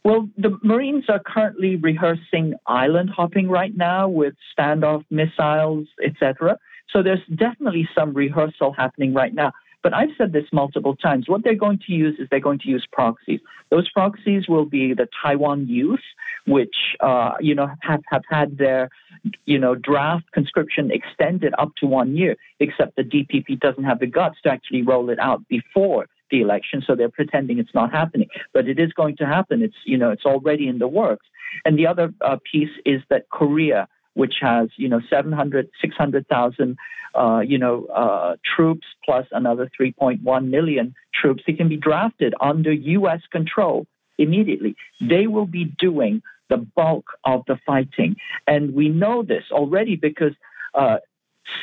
[SPEAKER 6] Well, the Marines are currently rehearsing island hopping right now with standoff missiles, etc. So there's definitely some rehearsal happening right now. But I've said this multiple times. What they're going to use is they're going to use proxies. Those proxies will be the Taiwan youth, which uh, you know have, have had their you know draft conscription extended up to one year, except the DPP doesn't have the guts to actually roll it out before the election, so they're pretending it's not happening. But it is going to happen. It's you know it's already in the works. And the other uh, piece is that Korea which has you know 700 600,000 uh, you know uh, troops plus another 3.1 million troops that can be drafted under U.S. control immediately. They will be doing the bulk of the fighting, and we know this already because uh,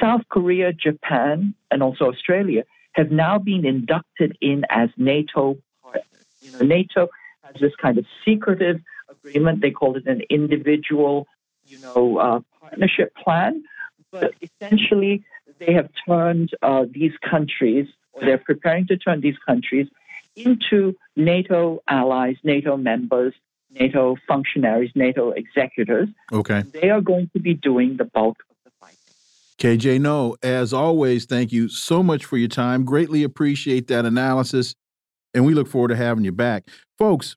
[SPEAKER 6] South Korea, Japan, and also Australia have now been inducted in as NATO partners. You know, NATO has this kind of secretive agreement. They call it an individual you know, uh, partnership plan, but essentially they have turned uh, these countries, or they're preparing to turn these countries into NATO allies, NATO members, NATO functionaries, NATO executors.
[SPEAKER 1] Okay.
[SPEAKER 6] They are going to be doing the bulk of the fight.
[SPEAKER 1] KJ Noh, as always, thank you so much for your time. Greatly appreciate that analysis, and we look forward to having you back. Folks,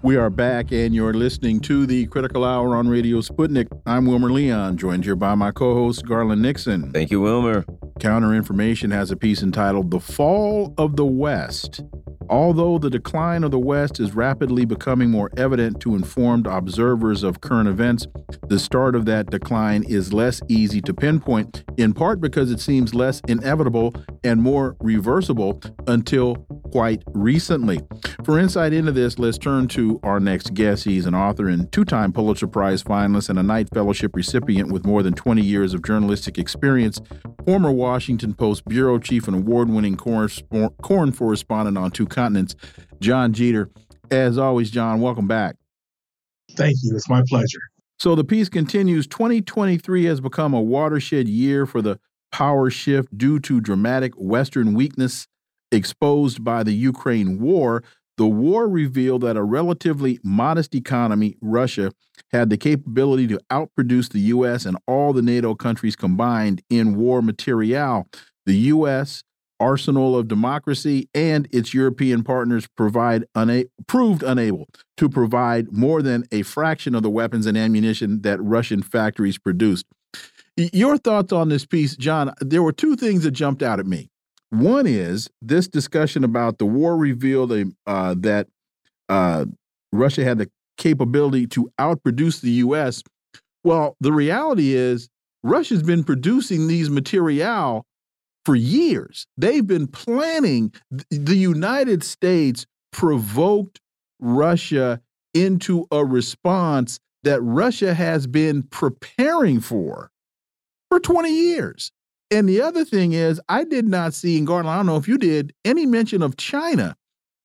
[SPEAKER 1] We are back, and you're listening to the Critical Hour on Radio Sputnik. I'm Wilmer Leon, joined here by my co host, Garland Nixon.
[SPEAKER 3] Thank you, Wilmer.
[SPEAKER 1] Counter Information has a piece entitled The Fall of the West Although the decline of the West is rapidly becoming more evident to informed observers of current events, the start of that decline is less easy to pinpoint, in part because it seems less inevitable and more reversible until quite recently. For insight into this, let's turn to our next guest. He's an author and two time Pulitzer Prize finalist and a Knight Fellowship recipient with more than 20 years of journalistic experience, former Washington Post bureau chief and award winning corn correspondent on two continents, Jon Jeter. As always, John, welcome back.
[SPEAKER 7] Thank you. It's my pleasure.
[SPEAKER 1] So the piece continues 2023 has become a watershed year for the power shift due to dramatic Western weakness exposed by the Ukraine war. The war revealed that a relatively modest economy, Russia, had the capability to outproduce the U.S. and all the NATO countries combined in war material. The U.S arsenal of democracy and its European partners provide una proved unable to provide more than a fraction of the weapons and ammunition that Russian factories produced. Your thoughts on this piece, John? There were two things that jumped out at me. One is this discussion about the war revealed uh, that uh, Russia had the capability to outproduce the U.S. Well, the reality is Russia's been producing these material for years. They've been planning. The United States provoked Russia into a response that Russia has been preparing for for 20 years. And the other thing is, I did not see, and Garland, I don't know if you did, any mention of China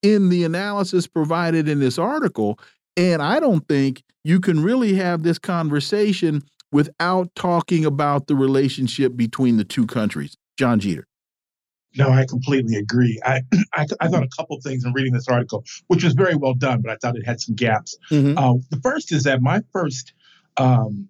[SPEAKER 1] in the analysis provided in this article. And I don't think you can really have this conversation without talking about the relationship between the two countries. Jon Jeter.
[SPEAKER 7] No, I completely agree. I, [clears throat] I, I thought a couple things in reading this article, which was very well done, but I thought it had some gaps. Mm -hmm. uh, the first is that my first um,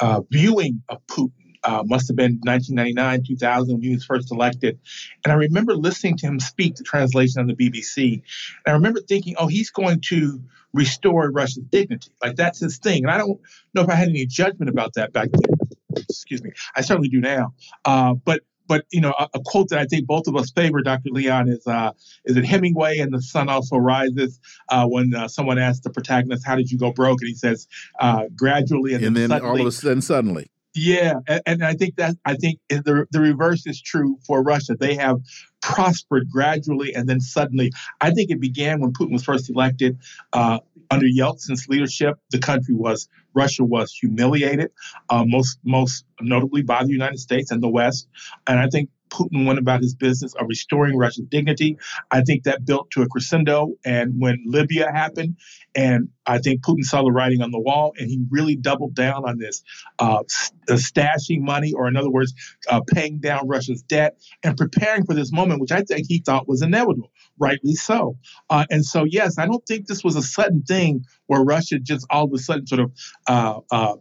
[SPEAKER 7] uh, viewing of Putin uh, must have been 1999, 2000 when he was first elected. And I remember listening to him speak the translation on the BBC. And I remember thinking, oh, he's going to restore Russia's dignity. Like that's his thing. And I don't know if I had any judgment about that back then. Excuse me. I certainly do now. Uh, but but you know, a, a, quote that I think both of us favor, Dr. Leon, is uh, is it Hemingway and the sun also rises uh, when uh, someone asks the protagonist, "How did you go broke?" and he says, uh, "Gradually and,
[SPEAKER 1] and then,
[SPEAKER 7] then
[SPEAKER 1] all of a sudden suddenly."
[SPEAKER 7] Yeah, and, and, I think that I think the the reverse is true for Russia. They have prospered gradually and then suddenly. I think it began when Putin was first elected. Uh, under Yeltsin's leadership, the country was Russia was humiliated, uh, most most notably by the United States and the West. And I think Putin went about his business of restoring Russia's dignity. I think that built to a crescendo. And when Libya happened, and I think Putin saw the writing on the wall, and he really doubled down on this uh, stashing money, or in other words, uh, paying down Russia's debt and preparing for this moment, which I think he thought was inevitable, rightly so. Uh, and so, yes, I don't think this was a sudden thing where Russia just all of a sudden sort of uh, uh,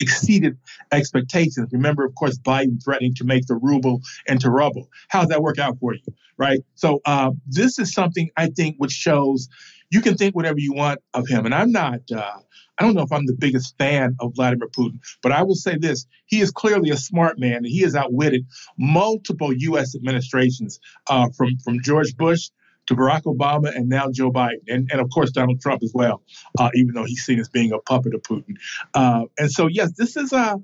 [SPEAKER 7] exceeded expectations. Remember, of course, Biden threatening to make the ruble into rubble. How does that work out for you, right? So uh, this is something I think which shows you can think whatever you want of him, and I'm not. Uh, I don't know if I'm the biggest fan of Vladimir Putin, but I will say this: he is clearly a smart man, and he has outwitted multiple U.S. administrations, uh, from from George Bush to Barack Obama and now Joe Biden, and, and of course Donald Trump as well, uh, even though he's seen as being a puppet of Putin. Uh, and so, yes, this is a uh,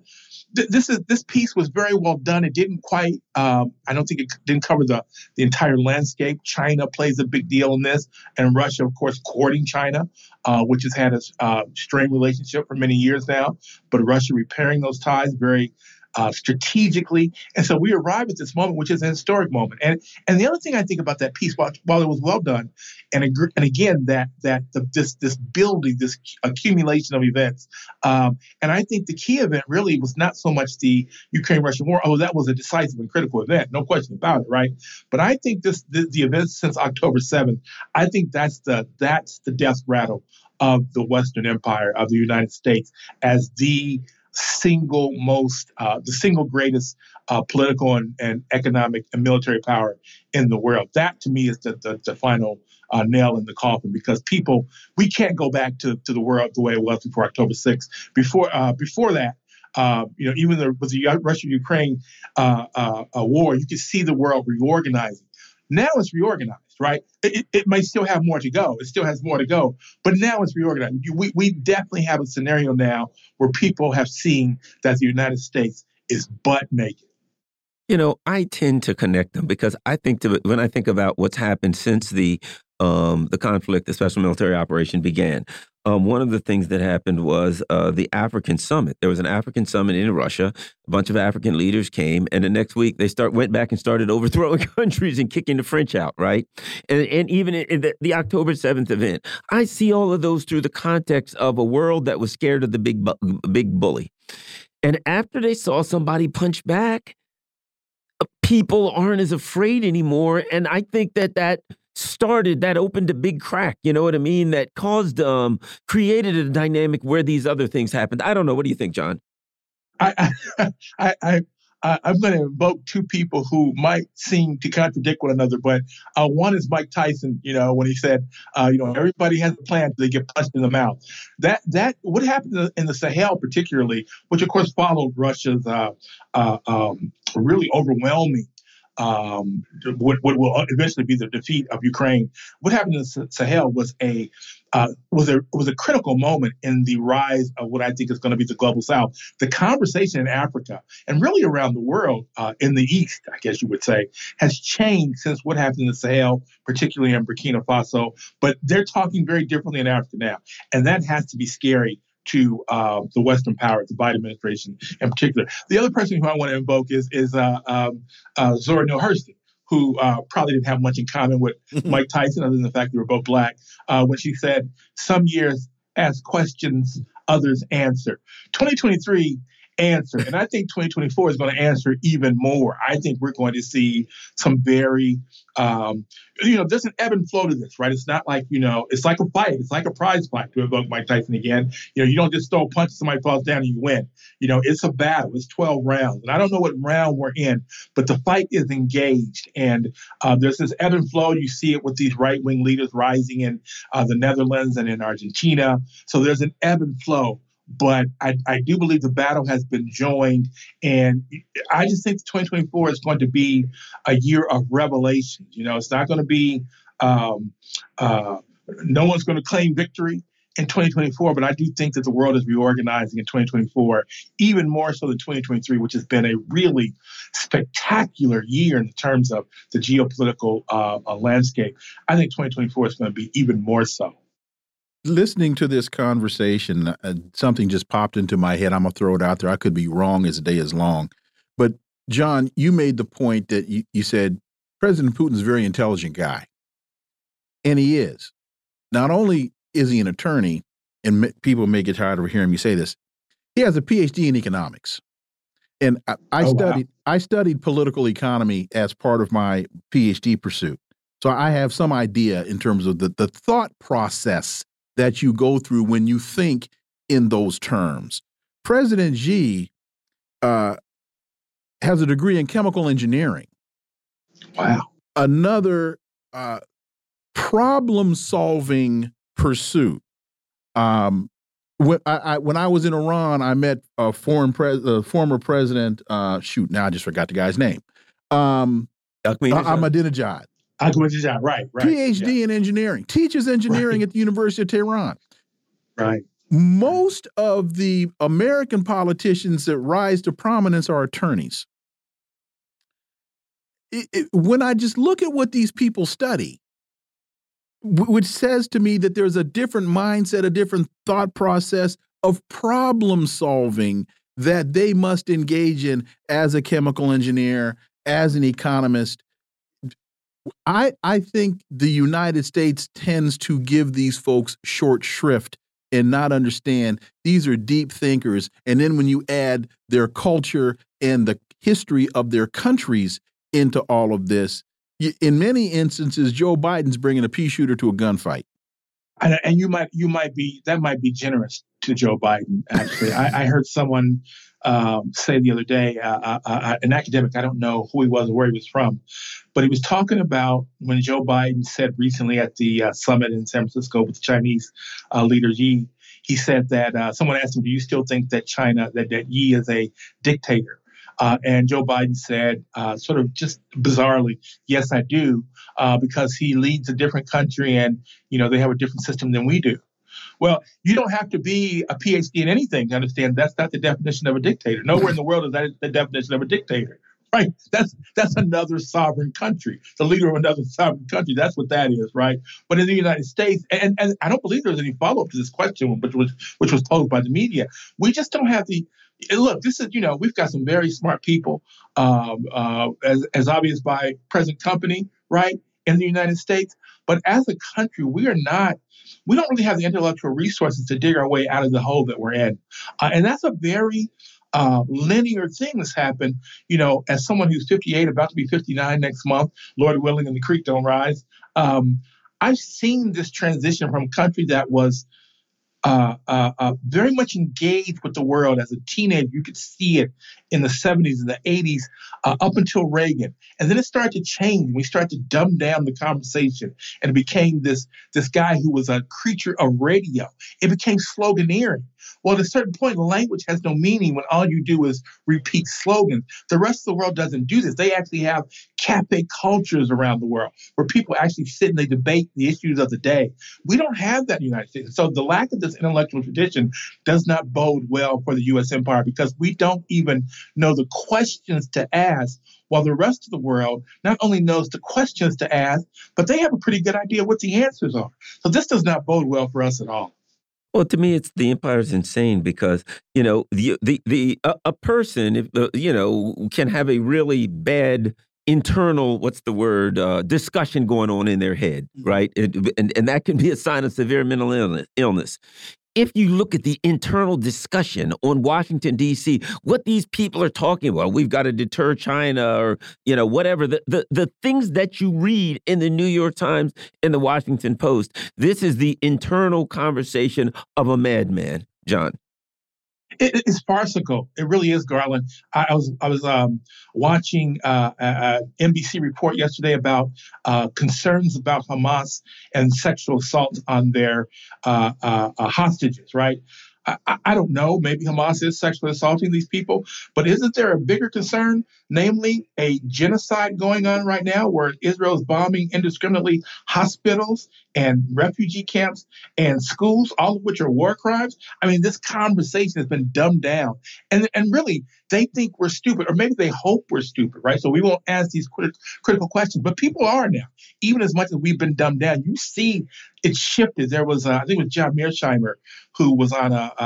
[SPEAKER 7] th- this is this piece was very well done. It didn't quite, um, I don't think it didn't cover the the entire landscape. China plays a big deal in this, and Russia, of course, courting China, uh, which has had a uh, strained relationship for many years now. But Russia repairing those ties very uh, strategically. And so we arrive at this moment, which is a historic moment. And and the other thing I think about that piece, while, while it was well done, and and again that that the, this this building, this accumulation of events, um, and I think the key event really was not so much the Ukraine-Russia war, Oh, that was a decisive and critical event, no question about it, right? But I think this the, the events since October seventh, I think that's the that's the death rattle of the Western Empire of the United States as the single most, uh, the single greatest uh, political and, and, economic and military power in the world. That to me is the, the, the final uh, nail in the coffin because people, we can't go back to, to the world the way it was before October 6th. Before, uh, before that, uh, you know, even the, with the Russia-Ukraine uh, war, you could see the world reorganizing. Now it's reorganized right? It, it may still have more to go. It still has more to go, but now it's reorganized. We, we definitely have a scenario now where people have seen that the United States is butt naked.
[SPEAKER 3] You know, I tend to connect them because I think to, when I think about what's happened since the um, the conflict, the special military operation began. Um, one of the things that happened was uh, the African summit. There was an African summit in Russia. A bunch of African leaders came, and the next week they start went back and started overthrowing [laughs] countries and kicking the French out. Right, and and even in the, the October seventh event, I see all of those through the context of a world that was scared of the big big bully. And after they saw somebody punch back, uh, people aren't as afraid anymore. And I think that that started that opened a big crack you know what i mean that caused um created a dynamic where these other things happened. I don't know. What do you think Jon?
[SPEAKER 7] I i [laughs] i, I i'm going to invoke two people who might seem to contradict one another but uh, one is mike tyson you know when he said uh, you know everybody has a plan they get punched in the mouth. That that what happened in the sahel particularly which of course followed russia's uh, uh um, really overwhelming um, what, what will eventually be the defeat of Ukraine. What happened in Sahel was a uh, was a was a critical moment in the rise of what I think is going to be the global South. The conversation in Africa and really around the world, uh, in the East, I guess you would say, has changed since what happened in Sahel, particularly in Burkina Faso. But they're talking very differently in Africa now, and that has to be scary to uh, the Western powers, the Biden administration in particular. The other person who I want to invoke is is uh, um, uh, Zora Neale Hurston, who uh, probably didn't have much in common with [laughs] Mike Tyson, other than the fact they were both black, uh, when she said, "Some years ask questions, others answer." 2023 answer. And I think 2024 is going to answer even more. I think we're going to see some very, um, you know, there's an ebb and flow to this, right? It's not like, you know, it's like a fight. It's like a prize fight to evoke Mike Tyson again. You know, you don't just throw a punch, somebody falls down and you win. You know, it's a battle. It's 12 rounds. And I don't know what round we're in, but the fight is engaged. And uh, there's this ebb and flow. You see it with these right wing leaders rising in uh, the Netherlands and in Argentina. So there's an ebb and flow but I, I do believe the battle has been joined. And I just think 2024 is going to be a year of revelations. You know, it's not going to be, um, uh, no one's going to claim victory in 2024, but I do think that the world is reorganizing in 2024, even more so than 2023, which has been a really spectacular year in terms of the geopolitical uh, uh, landscape. I think 2024 is going to be even more so.
[SPEAKER 1] Listening to this conversation, uh, something just popped into my head. I'm going to throw it out there. I could be wrong as the day is long. But, Jon, you made the point that you, you said President Putin's a very intelligent guy. And he is. Not only is he an attorney? And people may get tired of hearing me say this. He has a PhD in economics, and I, I oh, studied wow. I studied political economy as part of my PhD pursuit. So I have some idea in terms of the the thought process that you go through when you think in those terms. President Xi uh, has a degree in chemical engineering.
[SPEAKER 7] Wow.
[SPEAKER 1] Another uh, problem solving pursuit. Um, when I, I, when I was in Iran, I met a foreign pres uh, former president. Uh, shoot, now I just forgot the guy's name. Um, Ahmadinejad.
[SPEAKER 7] Ahmadinejad, right, right.
[SPEAKER 1] PhD yeah. in engineering, teaches engineering right. at the University of Tehran.
[SPEAKER 7] Right.
[SPEAKER 1] Most of the American politicians that rise to prominence are attorneys. It, it, when I just look at what these people study, which says to me that there's a different mindset, a different thought process of problem solving that they must engage in as a chemical engineer, as an economist. I I think the United States tends to give these folks short shrift and not understand these are deep thinkers. And then when you add their culture and the history of their countries into all of this, in many instances, Joe Biden's bringing a pea shooter to a gunfight.
[SPEAKER 7] And, and you might you might be that might be generous to Joe Biden. Actually, I, I, heard someone um, say the other day, uh, uh, uh, an academic. I don't know who he was or where he was from, but he was talking about when Joe Biden said recently at the uh, summit in San Francisco with the Chinese uh, leader Xi, He said that uh, someone asked him, "Do you still think that China that that Xi is a dictator?" Uh, and Joe Biden said, uh, sort of just bizarrely, yes, I do, uh, because he leads a different country and, you know, they have a different system than we do. Well, you don't have to be a PhD in anything to understand that's not the definition of a dictator. Nowhere in the world is that the definition of a dictator. Right? That's that's another sovereign country, the leader of another sovereign country. That's what that is, right? But in the United States, and, and I don't believe there's any follow up to this question, which was which was posed by the media. We just don't have the look, this is, you know, we've got some very smart people, um, uh, as, as obvious by present company, right, in the United States. But as a country, we are not, we don't really have the intellectual resources to dig our way out of the hole that we're in. Uh, and that's a very uh, linear thing that's happened, you know, as someone who's 58, about to be 59 next month, Lord willing, and the creek don't rise. Um, I've seen this transition from a country that was uh, uh, uh, very much engaged with the world as a teenager. You could see it in the 70s and the 80s uh, up until Reagan. And then it started to change. We started to dumb down the conversation and it became this, this guy who was a creature of radio. It became sloganeering. Well, at a certain point, language has no meaning when all you do is repeat slogans. The rest of the world doesn't do this. They actually have cafe cultures around the world where people actually sit and they debate the issues of the day. We don't have that in the United States. So the lack of this intellectual tradition does not bode well for the U.S. empire because we don't even know the questions to ask while the rest of the world not only knows the questions to ask, but they have a pretty good idea what the answers are. So this does not bode well for us at all.
[SPEAKER 3] Well, to me, it's the empire is insane because you know the the the a, a person if uh, you know can have a really bad internal what's the word uh, discussion going on in their head, mm-hmm. right? It, and and that can be a sign of severe mental illness. Illness if you look at the internal discussion on Washington D.C., what these people are talking about, we've got to deter China or you know whatever the, the the things that you read in the New York Times and the Washington Post. This is the internal conversation of a madman, Jon.
[SPEAKER 7] It, it's farcical. It really is, Garland. I, I was I was um, watching uh, NBC report yesterday about uh, concerns about Hamas and sexual assault on their uh, uh, uh hostages. Right. I, I, don't know. Maybe Hamas is sexually assaulting these people, but isn't there a bigger concern, namely a genocide going on right now, where Israel is bombing indiscriminately hospitals and refugee camps and schools, all of which are war crimes? I mean, this conversation has been dumbed down, and and really, they think we're stupid, or maybe they hope we're stupid, right? So we won't ask these crit- critical questions, but people are now. Even as much as we've been dumbed down, you see it shifted. There was, uh, I think it was John Mearsheimer who was on a, a,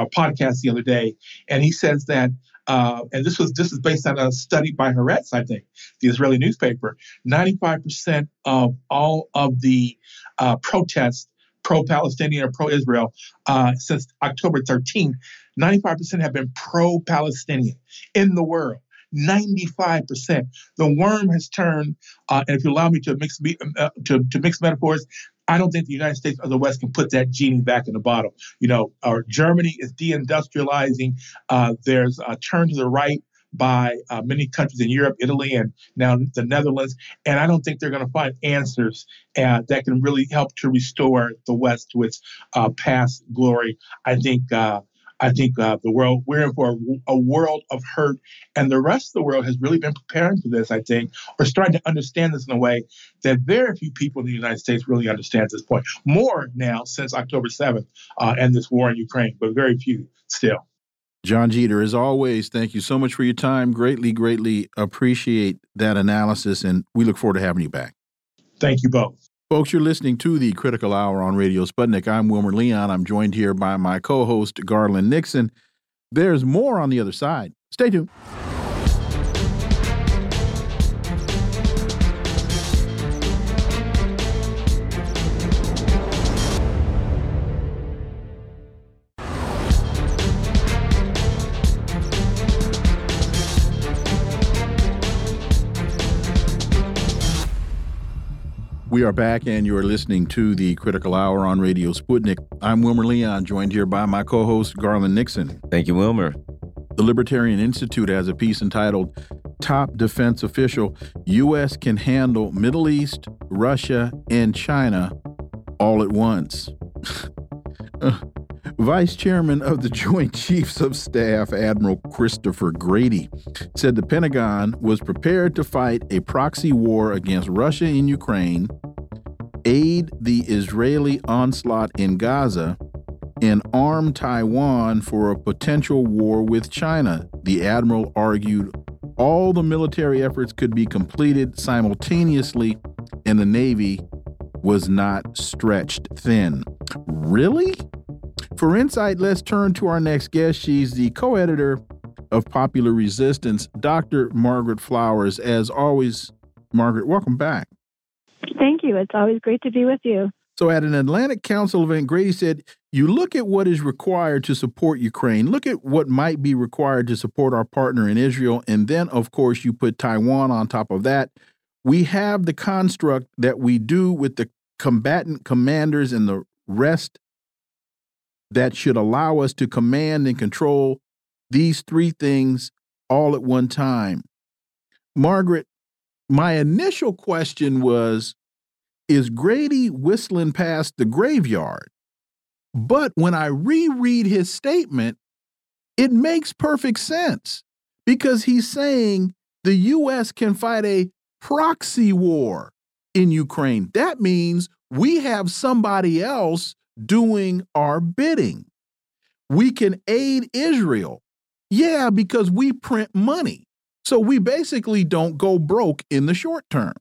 [SPEAKER 7] a podcast the other day, and he says that uh, and this was this is based on a study by Haaretz, I think, the Israeli newspaper. Ninety-five percent of all of the uh, protests, pro-Palestinian or pro-Israel, uh, since October 13th, 95% have been pro-Palestinian in the world. 95%. The worm has turned, uh, and if you allow me to mix uh, to, to mix metaphors, I don't think the United States or the West can put that genie back in the bottle. You know, our Germany is deindustrializing. Uh, there's a turn to the right by uh, many countries in Europe, Italy, and now the Netherlands. And I don't think they're going to find answers uh, that can really help to restore the West to its uh, past glory. I think uh, I think uh, the world we're in for a, a, world of hurt, and the rest of the world has really been preparing for this. I think, or starting to understand this in a way that very few people in the United States really understand this point. More now since October seventh uh, and this war in Ukraine, but very few still.
[SPEAKER 1] Jon Jeter, as always, thank you so much for your time. Greatly, greatly appreciate that analysis, and we look forward to having you back.
[SPEAKER 7] Thank you both.
[SPEAKER 1] Folks, you're listening to the Critical Hour on Radio Sputnik. I'm Wilmer Leon. I'm joined here by my co host, Garland Nixon. There's more on the other side. Stay tuned. We are back, and you are listening to the Critical Hour on Radio Sputnik. I'm Wilmer Leon, joined here by my co host, Garland Nixon.
[SPEAKER 3] Thank you, Wilmer.
[SPEAKER 1] The Libertarian Institute has a piece entitled Top Defense Official U.S. Can Handle Middle East, Russia, and China All at Once. [laughs] Uh, Vice Chairman of the [laughs] Joint Chiefs of Staff, Admiral Christopher Grady, said the Pentagon was prepared to fight a proxy war against Russia in Ukraine, aid the Israeli onslaught in Gaza, and arm Taiwan for a potential war with China. The Admiral argued all the military efforts could be completed simultaneously, and the Navy was not stretched thin. Really? For insight, let's turn to our next guest. She's the co editor of Popular Resistance, Dr. Margaret Flowers. As always, Margaret, welcome back.
[SPEAKER 8] Thank you. It's always great to be with you.
[SPEAKER 1] So, at an Atlantic Council event, Grady said, You look at what is required to support Ukraine, look at what might be required to support our partner in Israel, and then, of course, you put Taiwan on top of that. We have the construct that we do with the combatant commanders and the rest that should allow us to command and control these three things all at one time. Margaret, my initial question was Is Grady whistling past the graveyard? But when I reread his statement, it makes perfect sense because he's saying the U.S. can fight a proxy war in Ukraine. That means we have somebody else doing our bidding. We can aid Israel. Yeah, because we print money. So we basically don't go broke in the short term.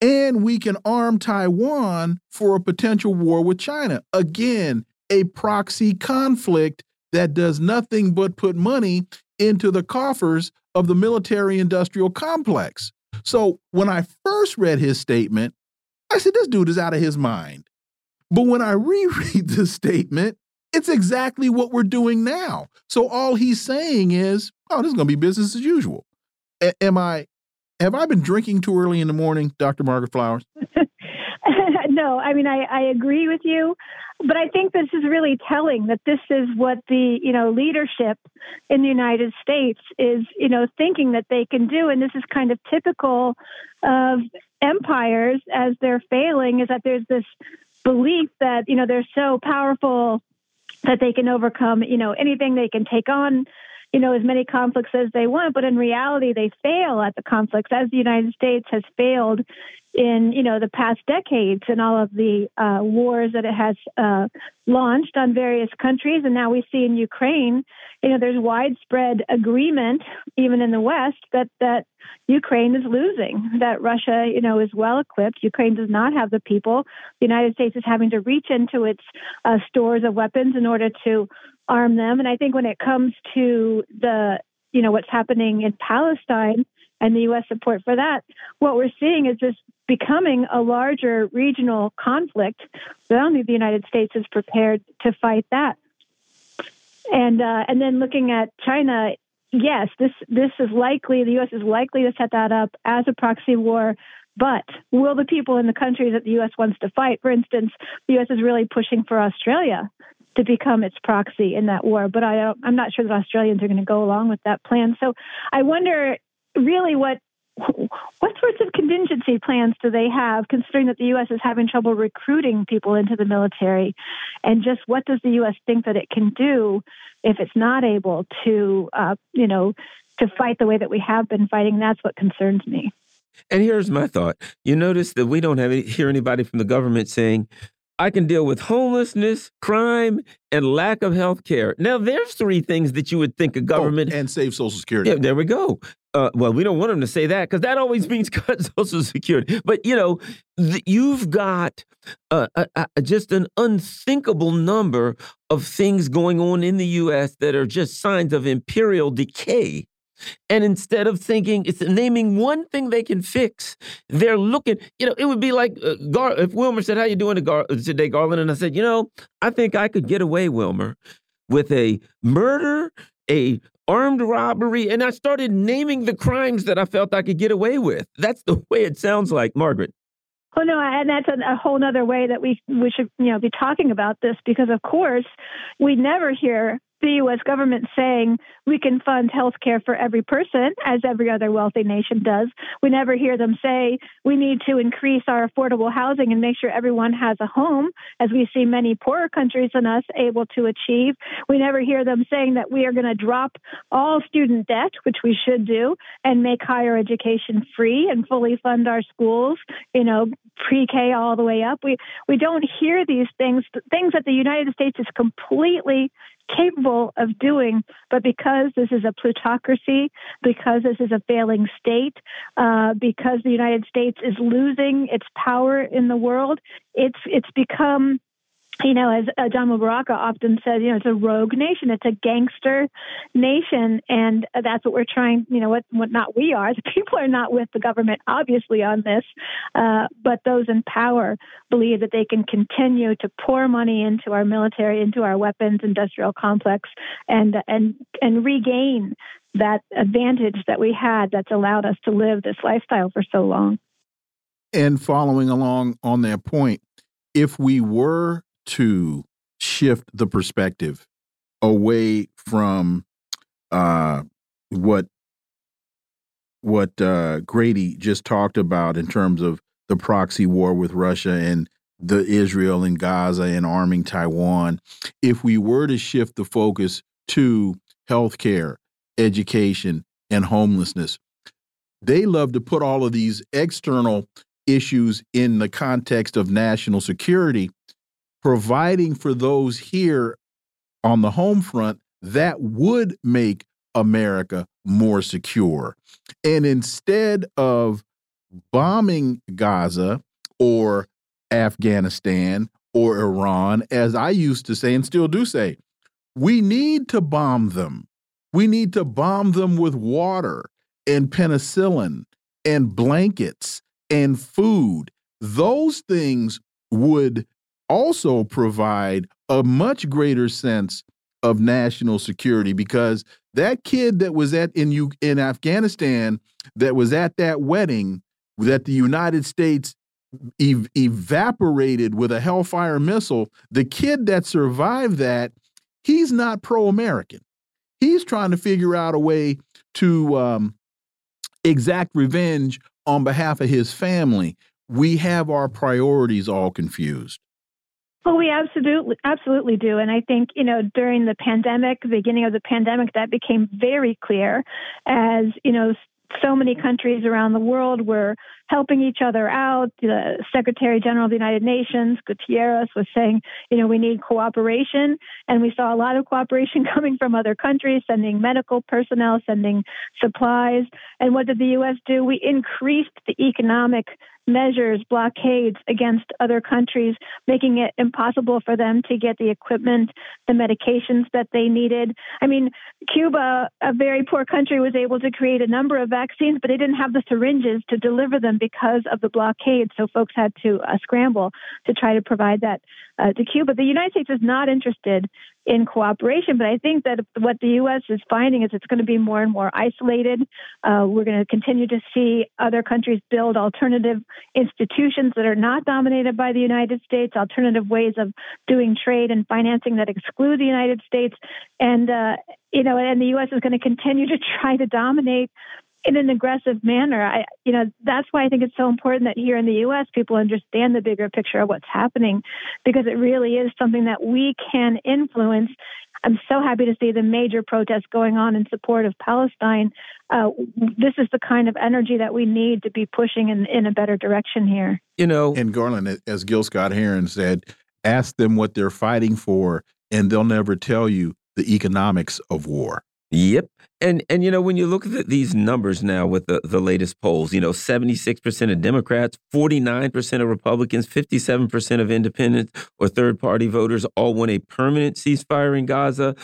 [SPEAKER 1] And we can arm Taiwan for a potential war with China. Again, a proxy conflict that does nothing but put money into the coffers of the military industrial complex. So when I first read his statement, I said, this dude is out of his mind. But when I [laughs] reread this statement, it's exactly what we're doing now. So all he's saying is, oh, this is going to be business as usual. A am I, have I been drinking too early in the morning, Dr. Margaret Flowers? [laughs]
[SPEAKER 8] no, I mean, I, I agree with you, but I think this is really telling that this is what the, you know, leadership in the United States is, you know, thinking that they can do. And this is kind of typical of empires as they're failing is that there's this belief that you know they're so powerful that they can overcome, you know, anything they can take on, you know, as many conflicts as they want. But in reality, they fail at the conflicts, as the United States has failed in, you know, the past decades and all of the uh, wars that it has uh, launched on various countries. And now we see in Ukraine, you know, there's widespread agreement, even in the West, that that Ukraine is losing, that Russia, you know, is well equipped. Ukraine does not have the people. The United States is having to reach into its uh, stores of weapons in order to arm them. And I think when it comes to the, you know, what's happening in Palestine and the U.S. support for that, what we're seeing is this becoming a larger regional conflict. But only the United States is prepared to fight that. And uh, and then looking at China, yes, this this is likely the U.S. is likely to set that up as a proxy war. But will the people in the country that the U.S. wants to fight, for instance, the U.S. is really pushing for Australia to become its proxy in that war. But I, I'm not sure that Australians are going to go along with that plan. So I wonder really what what sorts of contingency plans do they have, considering that the U.S. is having trouble recruiting people into the military? And just what does the U.S. think that it can do if it's not able to, uh, you know, to fight the way that we have been fighting? That's what concerns me.
[SPEAKER 3] And here's my thought. You notice that we don't have any, hear anybody from the government saying, I can deal with homelessness, crime, and lack of health care. Now, there's three things that you would think a government
[SPEAKER 1] oh, and save Social Security.
[SPEAKER 3] Yeah, there we go. Uh, well, we don't want them to say that because that always [laughs] means cut Social Security. But you know, you've got uh, just an unthinkable number of things going on in the U.S. that are just signs of imperial decay. And instead of thinking, it's naming one thing they can fix, they're looking. You know, it would be like uh, Gar if Wilmer said, "How you doing Gar today, Garland?" And I said, "You know, I think I could get away, Wilmer, with a murder, a armed robbery, and I started naming the crimes that I felt I could get away with. That's the way it sounds like, Margaret."
[SPEAKER 8] Oh no, and that's a, a whole other way that we we should you know be talking about this because, of course, we never hear the U.S. government saying we can fund health care for every person, as every other wealthy nation does. We never hear them say we need to increase our affordable housing and make sure everyone has a home, as we see many poorer countries than us able to achieve. We never hear them saying that we are going to drop all student debt, which we should do, and make higher education free and fully fund our schools, you know, pre-K all the way up. We we don't hear these things, things that the United States is completely capable of doing, but because this is a plutocracy, because this is a failing state, uh, because the United States is losing its power in the world, it's it's become you know, as uh, John Mubarak often says, you know, it's a rogue nation, it's a gangster nation, and that's what we're trying. You know, what what not we are. [laughs] The people are not with the government, obviously, on this, uh, but those in power believe that they can continue to pour money into our military, into our weapons industrial complex, and and and regain that advantage that we had that's allowed us to live this lifestyle for so long.
[SPEAKER 1] And following along on that point, if we were to shift the perspective away from uh, what what uh, Grady just talked about in terms of the proxy war with Russia and the Israel and Gaza and arming Taiwan. If we were to shift the focus to healthcare, education, and homelessness, they love to put all of these external issues in the context of national security providing for those here on the home front that would make America more secure. And instead of bombing Gaza or Afghanistan or Iran, as I used to say and still do say, we need to bomb them. We need to bomb them with water and penicillin and blankets and food. Those things would also provide a much greater sense of national security because that kid that was at in in Afghanistan that was at that wedding that the United States ev evaporated with a Hellfire missile, the kid that survived that, he's not pro-American. He's trying to figure out a way to um, exact revenge on behalf of his family. We have our priorities all confused.
[SPEAKER 8] Well, we absolutely absolutely do, and I think you know during the pandemic, the beginning of the pandemic, that became very clear as you know so many countries around the world were helping each other out. The Secretary General of the United Nations, Guterres, was saying, you know, we need cooperation. And we saw a lot of cooperation [laughs] coming from other countries, sending medical personnel, sending supplies. And what did the U.S. do? We increased the economic measures, blockades against other countries, making it impossible for them to get the equipment, the medications that they needed. I mean, Cuba, a very poor country, was able to create a number of vaccines, but they didn't have the syringes to deliver them because of the blockade. So folks had to uh, scramble to try to provide that uh, to Cuba. The United States is not interested in cooperation, but I think that what the U.S. is finding is it's going to be more and more isolated. Uh, we're going to continue to see other countries build alternative institutions that are not dominated by the United States, alternative ways of doing trade and financing that exclude the United States, and uh, you know, and the U.S. is going to continue to [laughs] try to dominate in an aggressive manner. I, you know, that's why I think it's so important that here in the U.S. people understand the bigger picture of what's happening, because it really is something that we can influence. I'm so happy to see the major protests going on in support of Palestine. Uh, this is the kind of energy that we need to be pushing in, in a better direction here.
[SPEAKER 3] You know,
[SPEAKER 1] and Garland, as Gil Scott Heron said, ask them what they're fighting for, and they'll never tell you the economics of war.
[SPEAKER 3] Yep. And and you know when you look at these numbers now with the the latest polls, you know, 76% of Democrats, 49% of Republicans, 57% of independents or third party voters all want a permanent ceasefire in Gaza.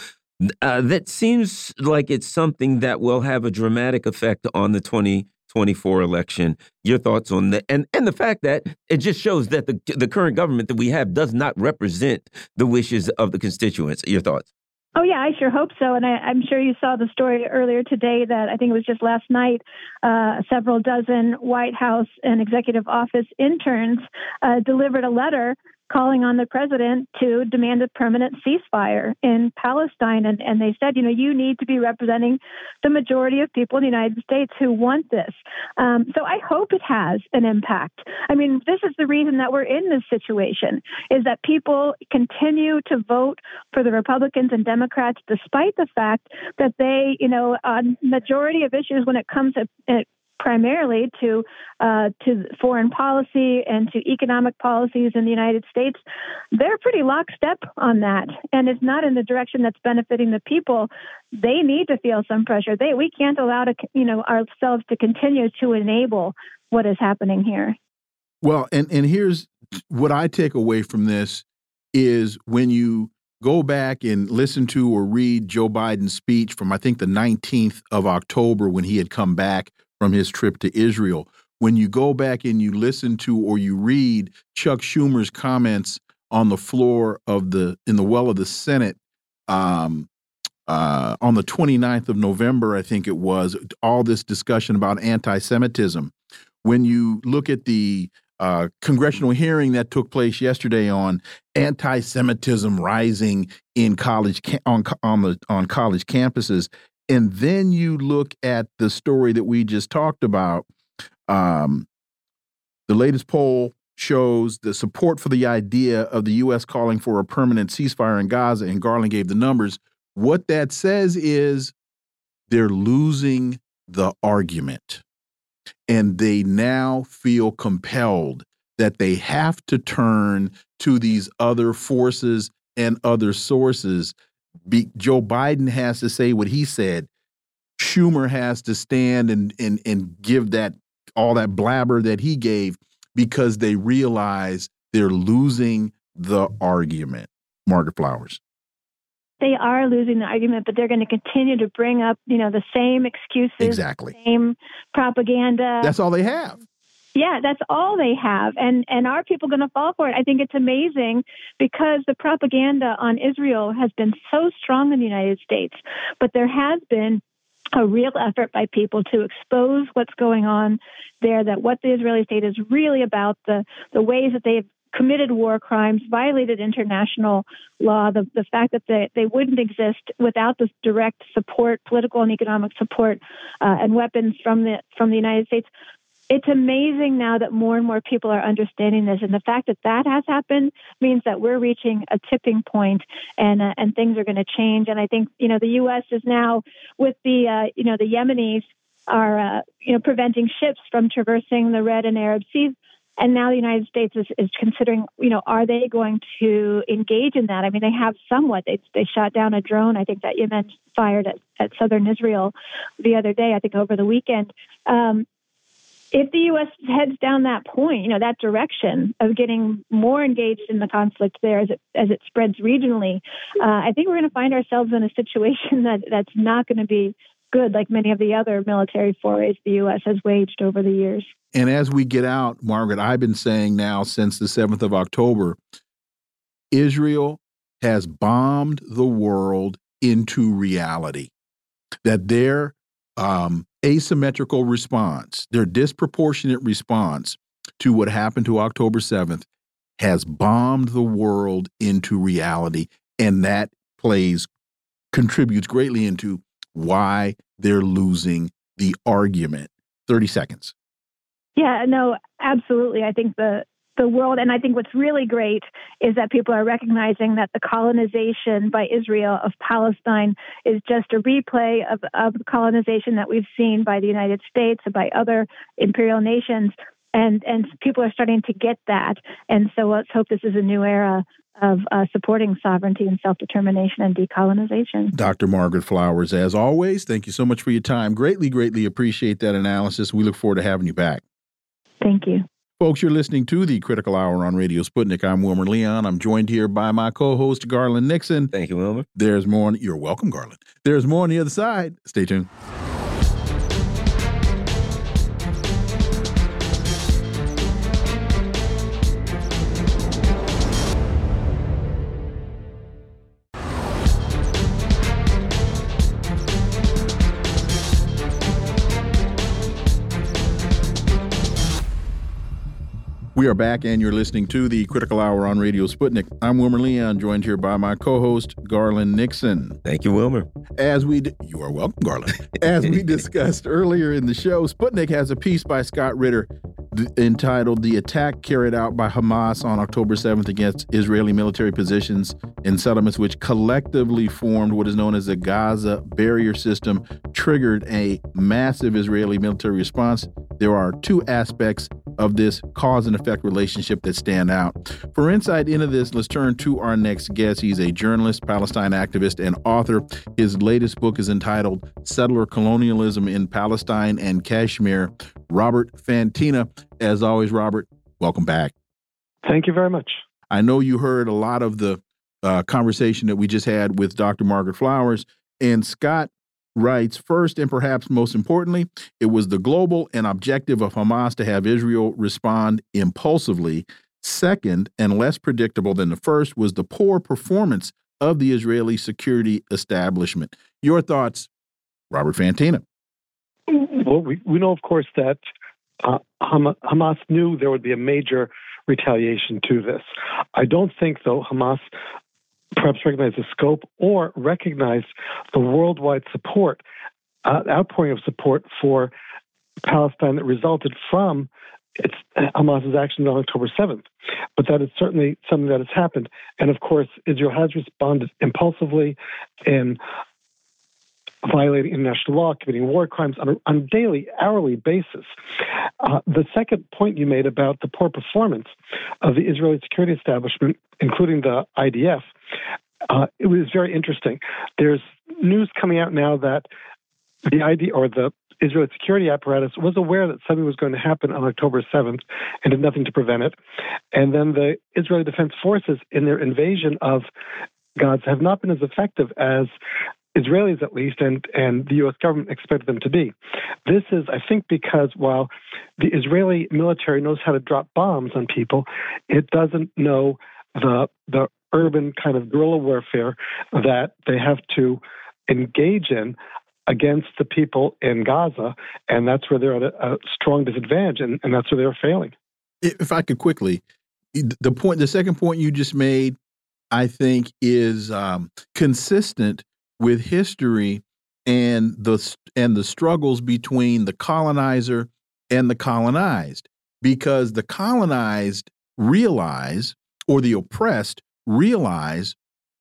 [SPEAKER 3] Uh, that seems like it's something that will have a dramatic effect on the 2024 election. Your thoughts on that, and and the fact that it just shows that the the current government that we have does not represent the wishes of the constituents. Your thoughts?
[SPEAKER 8] Oh, yeah, I sure hope so. And I, am sure you saw the story earlier today that I think it was just last night, uh, several dozen White House and executive office interns uh, delivered a letter calling on the president to demand a permanent ceasefire in Palestine. And, and they said, you know, you need to be representing the majority of people in the United States who want this. Um, so I hope it has an impact. I mean, this is the reason that we're in this situation is that people continue to vote for the Republicans and Democrats despite the fact that they, you know, on majority of issues when it comes to primarily to uh, to foreign policy and to economic policies in the United States, they're pretty lockstep on that, and it's not in the direction that's benefiting the people. They need to feel some pressure. They we can't allow to you know ourselves to continue to enable what is happening here.
[SPEAKER 1] Well, and and here's what I take away from this is when you go back and listen to or read Joe Biden's speech from I think the 19th of October when he had come back from his trip to Israel. When you go back and you listen to or you read Chuck Schumer's comments on the floor of the in the well of the Senate um, uh, on the 29th of November, I think it was, all this discussion about anti Semitism. When you look at the uh, congressional hearing that took place yesterday on anti-Semitism rising in college on on the on college campuses, and then you look at the story that we just talked about. Um, the latest poll shows the support for the idea of the U.S. calling for a permanent ceasefire in Gaza, and Garland gave the numbers. What that says is they're losing the argument. And they now feel compelled that they have to turn to these other forces and other sources be, Joe Biden has to say what he said. Schumer has to stand and and and give that all that blabber that he gave because they realize they're losing the argument. Margaret Flowers.
[SPEAKER 8] They are losing the argument, but they're going to continue to bring up, you know, the same excuses,
[SPEAKER 1] exactly,
[SPEAKER 8] same propaganda.
[SPEAKER 1] That's all they have.
[SPEAKER 8] Yeah, that's all they have. And and are people going to fall for it? I think it's amazing because the propaganda on Israel has been so strong in the United States, but there has been a real effort by people to expose what's going on there that what the Israeli state is really about the the ways that they've committed war crimes, violated international law, the, the fact that they, they wouldn't exist without the direct support, political and economic support, uh, and weapons from the from the United States it's amazing now that more and more people are understanding this, and the fact that that has happened means that we're reaching a tipping point, and uh, and things are going to change. And I think you know the U.S. is now with the uh, you know the Yemenis are uh, you know preventing ships from traversing the Red and Arab Seas. And now the United States is, is considering, you know, are they going to engage in that? I mean, they have somewhat. They, they shot down a drone, I think, that Yemen fired at, at southern Israel the other day, I think over the weekend. Um, if the U.S. heads down that point, you know, that direction of getting more engaged in the conflict there as it, as it spreads regionally, uh, I think we're going to find ourselves in a situation [laughs] that that's not going to be good like many of the other military forays the U.S. has waged over the years.
[SPEAKER 1] And as we get out, Margaret, I've been saying now since the 7th of October, Israel has bombed the world into reality. That their um, asymmetrical response, their disproportionate response to what happened to October 7th has bombed the world into reality. And that plays, contributes greatly into why they're losing the argument. 30 seconds.
[SPEAKER 8] Yeah, no, absolutely. I think the the world. And I think what's really great is that people are recognizing that the colonization by Israel of Palestine is just a replay of, of the colonization that we've seen by the United States and by other imperial nations. And, and people are starting to get that. And so let's hope this is a new era of uh, supporting sovereignty and self determination and decolonization.
[SPEAKER 1] Dr. Margaret Flowers, as always, thank you so much for your time. Greatly, greatly appreciate that analysis. We look forward to having you back.
[SPEAKER 8] Thank you.
[SPEAKER 1] Folks, you're listening to the Critical Hour on Radio Sputnik. I'm Wilmer Leon. I'm joined here by my co-host Garland Nixon.
[SPEAKER 3] Thank you, Wilmer.
[SPEAKER 1] There's more. On, you're welcome, Garland. There's more on the other side. Stay tuned. We are back, and you're listening to the Critical Hour on Radio Sputnik. I'm Wilmer Leon, joined here by my co-host Garland Nixon.
[SPEAKER 3] Thank you, Wilmer.
[SPEAKER 1] As we, you are welcome, Garland. As we [laughs] discussed earlier in the show, Sputnik has a piece by Scott Ritter entitled "The Attack Carried Out by Hamas on October 7th Against Israeli Military Positions in Settlements, which collectively formed what is known as the Gaza Barrier System, triggered a massive Israeli military response." There are two aspects of this cause and effect relationship that stand out. For insight into this, let's turn to our next guest. He's a journalist, Palestine activist, and author. His latest book is entitled Settler Colonialism in Palestine and Kashmir. Robert Fantina. As always, Robert, welcome back.
[SPEAKER 9] Thank you very much.
[SPEAKER 1] I know you heard a lot of the uh, conversation that we just had with Dr. Margaret Flowers, and Scott writes first and perhaps most importantly, it was the global and objective of Hamas to have Israel respond impulsively. Second, and less predictable than the first, was the poor performance of the Israeli security establishment. Your thoughts, Robert Fantina?
[SPEAKER 9] Well, we, we know, of course, that uh, Hamas knew there would be a major retaliation to this. I don't think, though, Hamas perhaps recognize the scope or recognize the worldwide support, uh, outpouring of support for Palestine that resulted from its Hamas's actions on October 7th. But that is certainly something that has happened. And of course, Israel has responded impulsively in violating international law, committing war crimes on a, on a daily, hourly basis. Uh, the second point you made about the poor performance of the Israeli security establishment, including the IDF, uh, it was very interesting. There's news coming out now that the ID or the Israeli security apparatus was aware that something was going to happen on October 7th and did nothing to prevent it. And then the Israeli Defense Forces, in their invasion of Gaza, have not been as effective as Israelis at least, and, and the U.S. government expected them to be. This is, I think, because while the Israeli military knows how to drop bombs on people, it doesn't know the the urban kind of guerrilla warfare that they have to engage in against the people in Gaza, and that's where they're at a, a strong disadvantage, and, and that's where they're failing.
[SPEAKER 1] If I could quickly, the point, the second point you just made, I think, is um, consistent with history and the and the struggles between the colonizer and the colonized because the colonized realize or the oppressed realize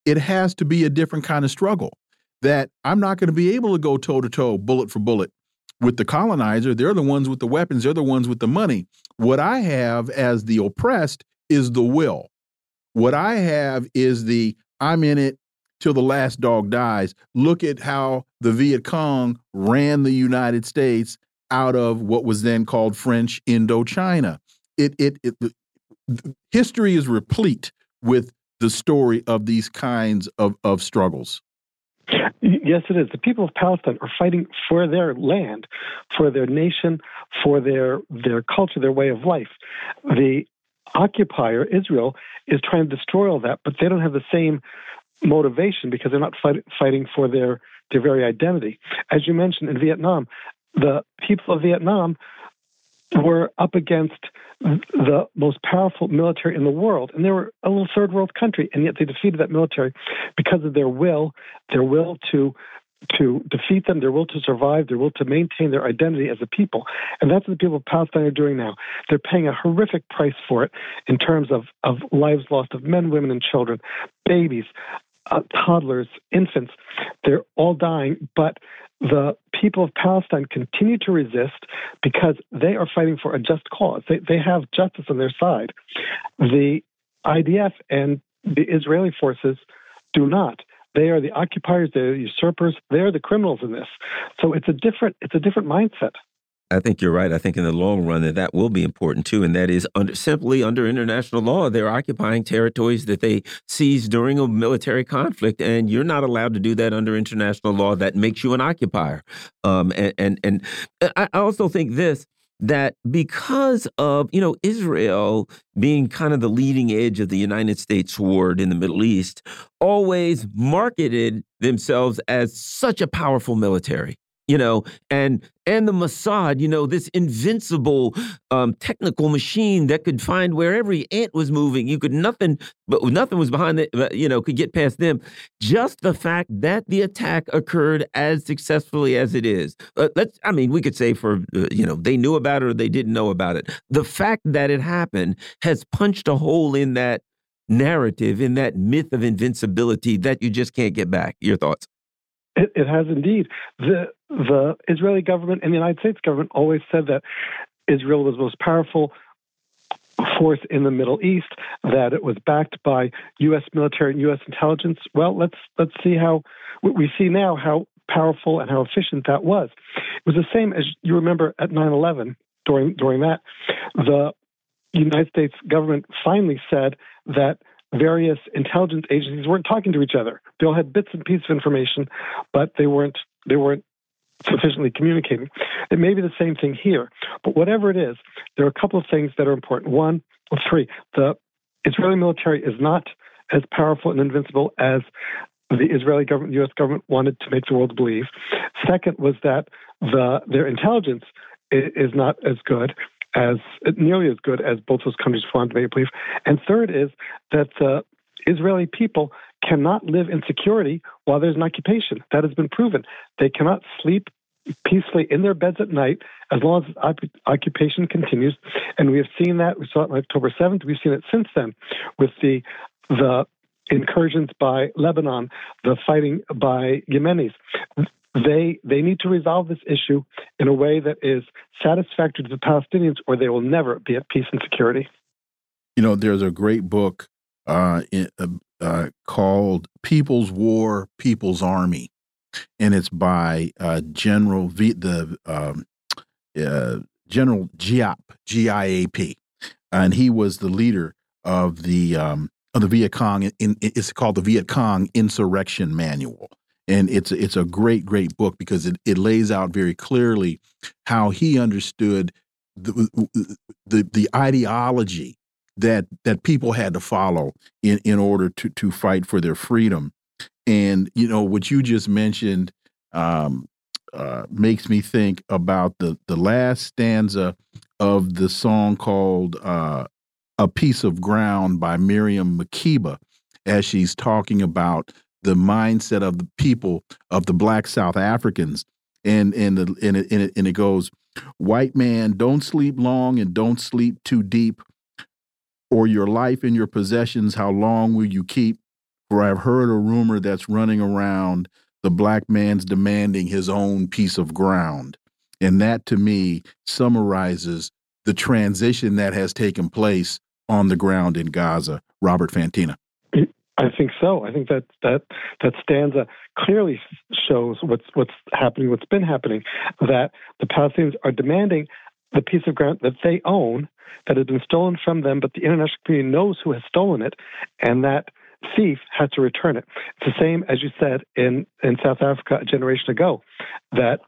[SPEAKER 1] it has to be a different kind of struggle. That I'm not going to be able to go toe to toe bullet for bullet with the colonizer they're the ones with the weapons they're the ones with the money. What I have as the oppressed is the will. What I have is the I'm in it till the last dog dies. Look at how the Viet Cong ran the United States out of what was then called French Indochina. It, it, it, history is replete with the story of these kinds of, of struggles.
[SPEAKER 9] Yes, it is. The people of Palestine are fighting for their land, for their nation, for their their culture, their way of life. The occupier, Israel, is trying to destroy all that, but they don't have the same motivation because they're not fight, fighting for their their very identity. As you mentioned in Vietnam, the people of Vietnam were up against the most powerful military in the world, and they were a little third world country, and yet they defeated that military because of their will, their will to to defeat them, their will to survive, their will to maintain their identity as a people. And that's what the people of Palestine are doing now. They're paying a horrific price for it in terms of, of lives lost of men, women, and children, babies, uh, toddlers, infants. They're all dying, but the people of Palestine continue to resist because they are fighting for a just cause. They, they have justice on their side. The IDF and the Israeli forces do not. They are the occupiers, they're the usurpers, they're the criminals in this. So it's a different it's a different mindset.
[SPEAKER 3] I think you're right. I think in the long run that that will be important too, and that is under, simply under international law, they're occupying territories that they seized during a military conflict, and you're not allowed to do that under international law. That makes you an occupier. Um, and and and I also think this that because of you know Israel being kind of the leading edge of the United States sword in the Middle East, always marketed themselves as such a powerful military you know and and the mossad you know this invincible um, technical machine that could find where every ant was moving. You could nothing but nothing was behind it you know could get past them. Just the fact that the attack occurred as successfully as it is. Uh, let's i mean we could say for uh, you know they knew about it or they didn't know about it. The fact that it happened has punched a hole in that narrative in that myth of invincibility that you just can't get back. Your thoughts
[SPEAKER 9] it, it has indeed. The the Israeli government and the United States government always said that Israel was the most powerful force in the Middle East, that it was backed by U.S. military and U.S. intelligence. Well, let's let's see how we see now how powerful and how efficient that was. It was the same as you remember at 9/11. During during that, the United States government finally said that various intelligence agencies weren't talking to each other. They all had bits and pieces of information, but they weren't they weren't sufficiently communicating. It may be the same thing here, but whatever it is, there are a couple of things that are important. One, well, three, the Israeli military is not as powerful and invincible as the Israeli government, U.S. government wanted to make the world believe. Second was that the their intelligence is not as good as nearly as good as both those countries wanted to make believe. And third is that the Israeli people cannot live in security while there's an occupation. That has been proven. They cannot sleep peacefully in their beds at night as long as occupation continues. And we have seen that. We saw it on October 7th. We've seen it since then with the the incursions by Lebanon, the fighting by Yemenis. They they need to resolve this issue in a way that is satisfactory to the Palestinians, or they will never be at peace and security.
[SPEAKER 1] You know, there's a great book uh, in, uh, uh, called "People's War, People's Army," and it's by uh, General Vo, the um, uh, General Giap G I A P, and he was the leader of the um, of the Viet Cong. In, in, it's called the Viet Cong Insurrection Manual and it's it's a great great book because it, it lays out very clearly how he understood the, the the ideology that that people had to follow in in order to to fight for their freedom. And you know what you just mentioned um, uh, makes me think about the the last stanza of the song called uh, "A Piece of Ground" by Miriam Makeba, as she's talking about the mindset of the people of the black South Africans, and and the, and it, and it, and it goes, White man, don't sleep long and don't sleep too deep, or your life and your possessions, how long will you keep? For I've heard a rumor that's running around the black man's demanding his own piece of ground. And that to me summarizes the transition that has taken place on the ground in Gaza. Robert Fantina.
[SPEAKER 9] I think so. I think that that that stanza clearly shows what's what's happening, what's been happening, that the Palestinians are demanding the piece of ground that they own that has been stolen from them, but the international community knows who has stolen it, and that thief has to return it. It's the same as you said in in South Africa a generation ago, that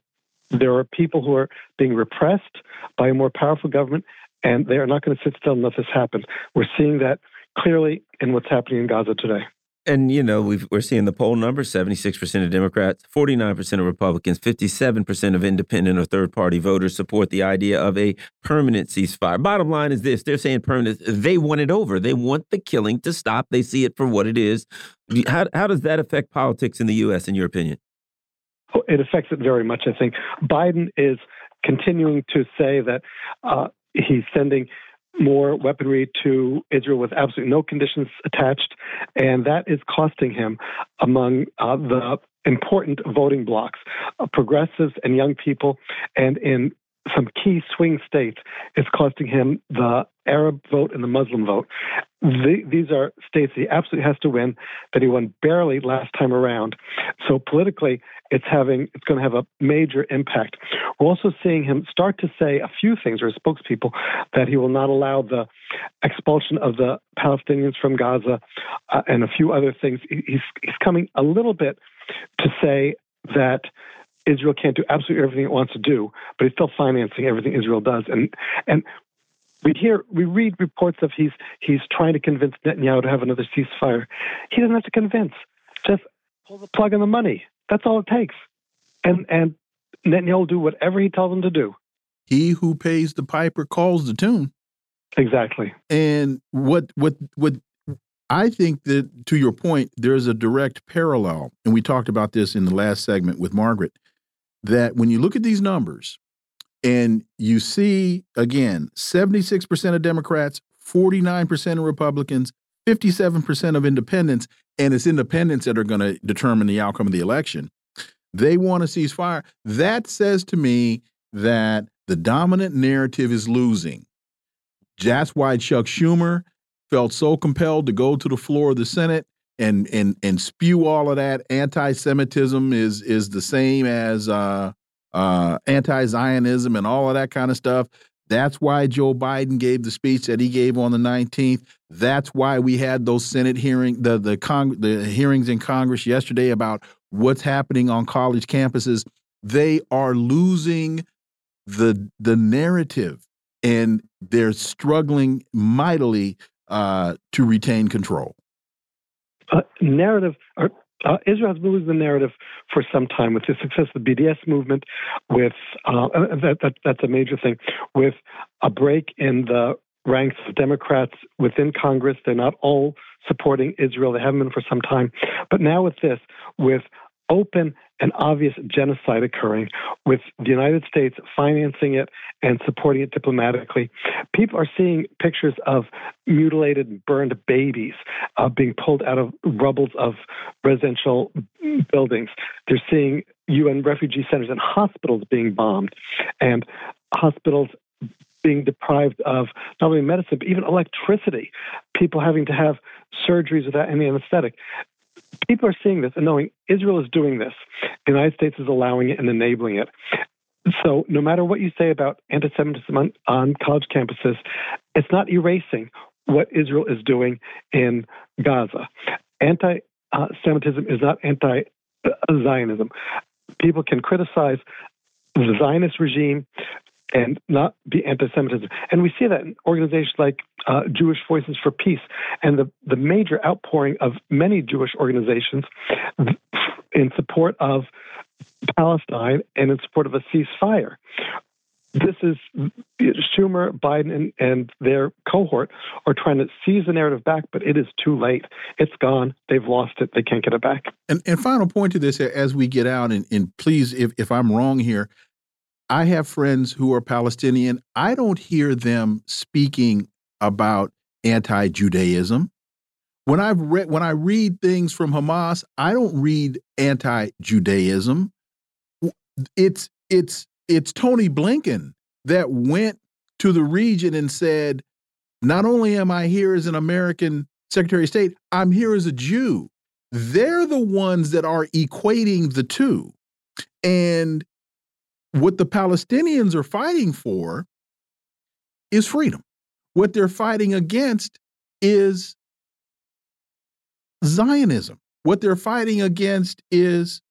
[SPEAKER 9] there are people who are being repressed by a more powerful government, and they are not going to sit still and let this happen. We're seeing that clearly in what's happening in Gaza today.
[SPEAKER 3] And, you know, we are seeing the poll numbers 76% of Democrats, 49% of Republicans, 57% of independent or third party voters support the idea of a permanent ceasefire. Bottom line is this they're saying permanent. They want it over. They want the killing to stop. They see it for what it is. How, how does that affect politics in the U.S., in your opinion?
[SPEAKER 9] Oh, it affects it very much, I think. Biden is continuing to say that uh, he's sending more weaponry to Israel with absolutely no conditions attached, and that is costing him among uh, the important voting blocs, uh, progressives and young people, and in some key swing states, it's costing him the Arab vote and the Muslim vote. The, these are states he absolutely has to win that he won barely last time around. So politically, it's having it's going to have a major impact. We're also seeing him start to say a few things, or his spokespeople, that he will not allow the expulsion of the Palestinians from Gaza uh, and a few other things. He's he's coming a little bit to say that Israel can't do absolutely everything it wants to do, but it's still financing everything Israel does. And and we hear we read reports of he's he's trying to convince Netanyahu to have another ceasefire. He doesn't have to convince. Just pull the plug on the money. That's all it takes. And and Netanyahu will do whatever he tells him to do.
[SPEAKER 1] He who pays the piper calls the tune.
[SPEAKER 9] Exactly.
[SPEAKER 1] And what what what I think that to your point, there's a direct parallel, and we talked about this in the last segment with Margaret, that when you look at these numbers and you see again 76% of Democrats, 49% of Republicans, 57% of independents, and it's independents that are going to determine the outcome of the election. They want to cease fire. That says to me that the dominant narrative is losing. That's why Chuck Schumer felt so compelled to go to the floor of the Senate and and and spew all of that anti-Semitism is is the same as uh, uh, anti-Zionism and all of that kind of stuff. That's why Joe Biden gave the speech that he gave on the 19th. That's why we had those Senate hearing the the Cong the hearings in Congress yesterday about what's happening on college campuses. They are losing the the narrative and they're struggling mightily uh, to retain control.
[SPEAKER 9] Uh, narrative, or, uh, Israel has been losing the narrative for some time with the success of the BDS movement. With uh, that, that, that's a major thing. With a break in the ranks of Democrats within Congress, they're not all supporting Israel. They haven't been for some time. But now with this, with open and obvious genocide occurring, with the United States financing it and supporting it diplomatically. People are seeing pictures of mutilated, burned babies uh, being pulled out of rubbles of residential buildings. They're seeing UN refugee centers and hospitals being bombed, and hospitals being deprived of not only medicine, but even electricity. People having to have surgeries without any anesthetic people are seeing this and knowing Israel is doing this. The United States is allowing it and enabling it. So, no matter what you say about anti Semitism on, on, college campuses, it's not erasing what Israel is doing in Gaza. Anti Semitism is not anti Zionism. People can criticize the Zionist regime and not be anti-Semitism. And we see that in organizations like uh, Jewish Voices for Peace and the, the major outpouring of many Jewish organizations in support of Palestine and in support of a ceasefire. This is Schumer, Biden, and, and their cohort are trying to seize the narrative back, but it is too late. It's gone. They've lost it. They can't get it back.
[SPEAKER 1] And, and final point to this as we get out, and, and please, if, if I'm wrong here, I have friends who are Palestinian. I don't hear them speaking about anti-Judaism. When I've read when I read things from Hamas, I don't read anti-Judaism. It's it's it's Tony Blinken that went to the region and said, not only am I here as an American Secretary of State, I'm here as a Jew. They're the ones that are equating the two. And what the Palestinians are fighting for is freedom. What they're fighting against is Zionism. What they're fighting against is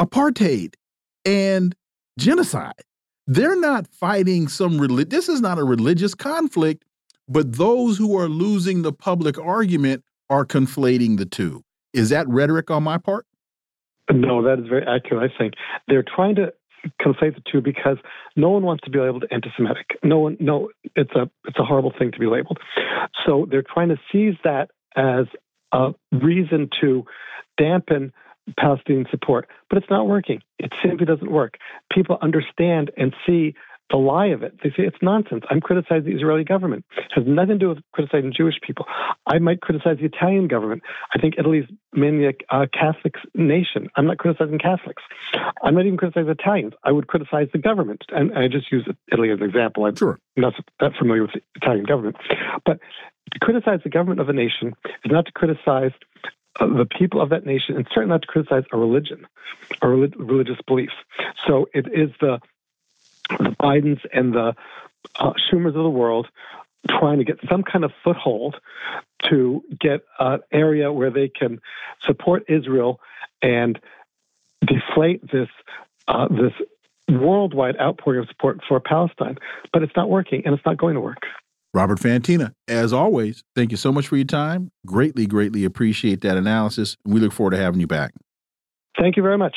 [SPEAKER 1] apartheid and genocide. They're not fighting some religion. This is not a religious conflict, but those who are losing the public argument are conflating the two. Is that rhetoric on my part?
[SPEAKER 9] No, that is very accurate. I think they're trying to conflate the two because no one wants to be labeled anti-Semitic. No one, no, it's a it's a horrible thing to be labeled. So they're trying to seize that as a reason to dampen Palestinian support, but it's not working. It simply doesn't work. People understand and see the lie of it. They say it's nonsense. I'm criticizing the Israeli government. It has nothing to do with criticizing Jewish people. I might criticize the Italian government. I think Italy's mainly a Catholic nation. I'm not criticizing Catholics. I'm not even criticizing Italians. I would criticize the government. And I just use Italy as an example. I'm
[SPEAKER 1] sure.
[SPEAKER 9] not that familiar with the Italian government. But to criticize the government of a nation is not to criticize uh, the people of that nation, and certainly not to criticize a religion or religious beliefs. So it is the the Bidens and the uh, Schumers of the world trying to get some kind of foothold to get an area where they can support Israel and deflate this uh, this worldwide outpouring of support for Palestine. But it's not working, and it's not going to work.
[SPEAKER 1] Robert Fantina, as always, thank you so much for your time. Greatly, greatly appreciate that analysis. We look forward to having you back.
[SPEAKER 9] Thank you very much.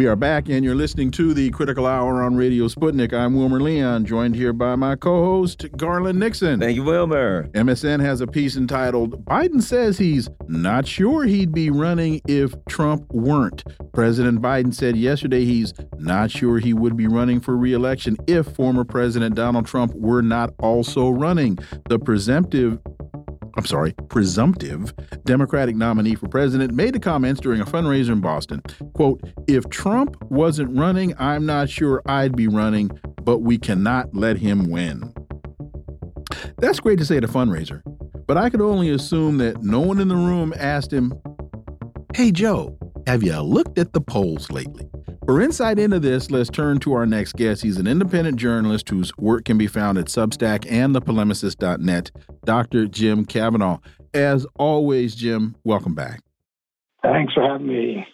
[SPEAKER 1] We are back, and you're listening to the Critical Hour on Radio Sputnik. I'm Wilmer Leon, joined here by my co host, Garland Nixon.
[SPEAKER 3] Thank you, Wilmer.
[SPEAKER 1] MSN has a piece entitled Biden Says He's Not Sure He'd Be Running If Trump Weren't. President Biden said yesterday he's not sure he would be running for reelection if former President Donald Trump were not also running. The presumptive I'm sorry, presumptive Democratic nominee for president made the comments during a fundraiser in Boston. Quote, if Trump wasn't running, I'm not sure I'd be running, but we cannot let him win. That's great to say at a fundraiser, but I could only assume that no one in the room asked him, Hey, Joe, have you looked at the polls lately? For insight into this, let's turn to our next guest. He's an independent journalist whose work can be found at Substack and thepolemicist.net, Dr. Jim Kavanagh. As always, Jim, welcome back.
[SPEAKER 10] Thanks for having me.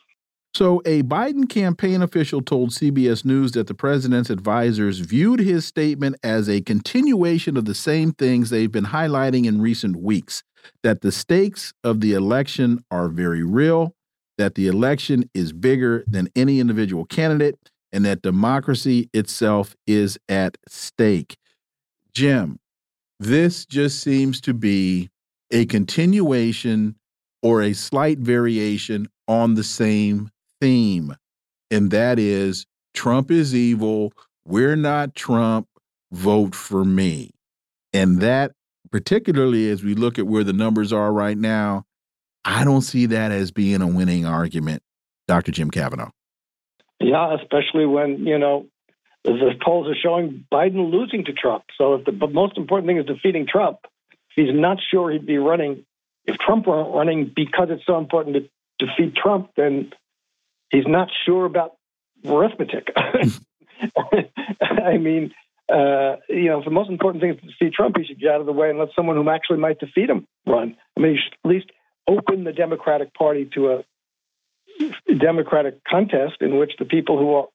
[SPEAKER 1] So, a Biden campaign official told CBS News that the president's advisors viewed his statement as a continuation of the same things they've been highlighting in recent weeks that the stakes of the election are very real that the election is bigger than any individual candidate and that democracy itself is at stake. Jim, this just seems to be a continuation or a slight variation on the same theme, and that is Trump is evil. We're not Trump. Vote for me. And that, particularly as we look at where the numbers are right now, I don't see that as being a winning argument, Dr. Jim Kavanagh.
[SPEAKER 10] Yeah, especially when, you know, the polls are showing Biden losing to Trump. So if the most important thing is defeating Trump, he's not sure he'd be running, if Trump weren't running because it's so important to defeat Trump, then he's not sure about arithmetic. [laughs] I mean, uh, you know, if the most important thing is to defeat Trump, he should get out of the way and let someone who actually might defeat him run. I mean, he should at least open the Democratic Party to a Democratic contest in which the people who are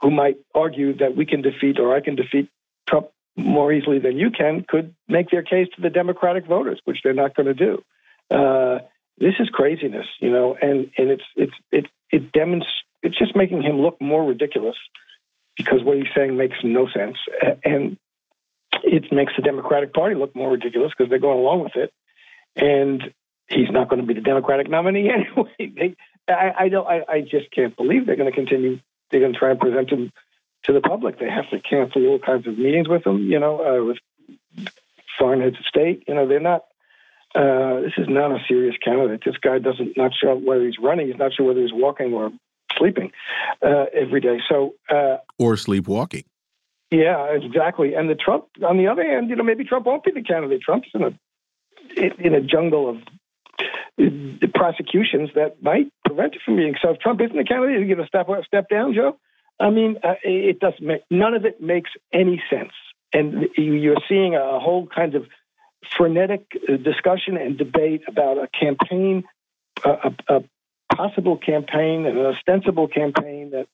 [SPEAKER 10] who might argue that we can defeat or I can defeat Trump more easily than you can could make their case to the Democratic voters, which they're not going to do. Uh, this is craziness, you know, and and it's it's it it demonstrates it's just making him look more ridiculous because what he's saying makes no sense, and it makes the Democratic Party look more ridiculous because they're going along with it, and he's not going to be the Democratic nominee [laughs] anyway. They, I, I don't. I, I just can't believe they're going to continue. They're going to try and present him to the public. They have to cancel all kinds of meetings with him. You know, uh, with foreign heads of state. You know, they're not. Uh, this is not a serious candidate. This guy doesn't not sure whether he's running. He's not sure whether he's walking or sleeping uh, every day. So uh,
[SPEAKER 1] or sleepwalking.
[SPEAKER 10] Yeah, exactly. And the Trump, on the other hand, you know, maybe Trump won't be the candidate. Trump's in a in a jungle of the prosecutions that might prevent it from being. So if Trump isn't the candidate, you going to step step down, Joe. I mean, uh, it doesn't make none of it makes any sense, and you're seeing a whole kind of frenetic uh, discussion and debate about a campaign, a, a possible campaign, an ostensible campaign that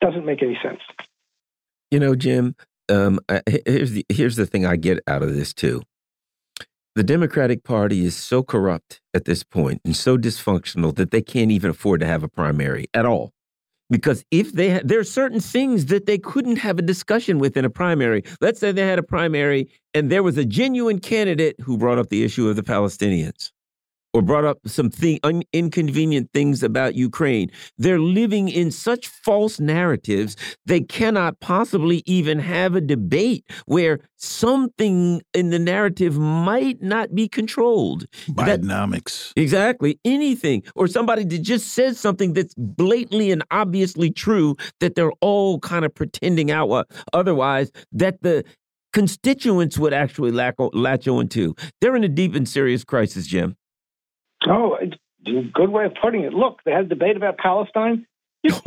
[SPEAKER 10] doesn't make any sense.
[SPEAKER 3] You know, Jim. Um, here's the here's the thing I get out of this too the Democratic Party is so corrupt at this point and so dysfunctional that they can't even afford to have a primary at all. Because if they there are certain things that they couldn't have a discussion with in a primary. Let's say they had a primary and there was a genuine candidate who brought up the issue of the Palestinians or brought up some thing, inconvenient things about Ukraine. They're living in such false narratives, they cannot possibly even have a debate where something in the narrative might not be controlled.
[SPEAKER 1] Bidenomics.
[SPEAKER 3] That, exactly. Anything. Or somebody that just says something that's blatantly and obviously true that they're all kind of pretending out uh, otherwise, that the constituents would actually latch on to. They're in a deep and serious crisis, Jim.
[SPEAKER 10] Oh, it's a good way of putting it. Look, they had a debate about Palestine. [laughs] if,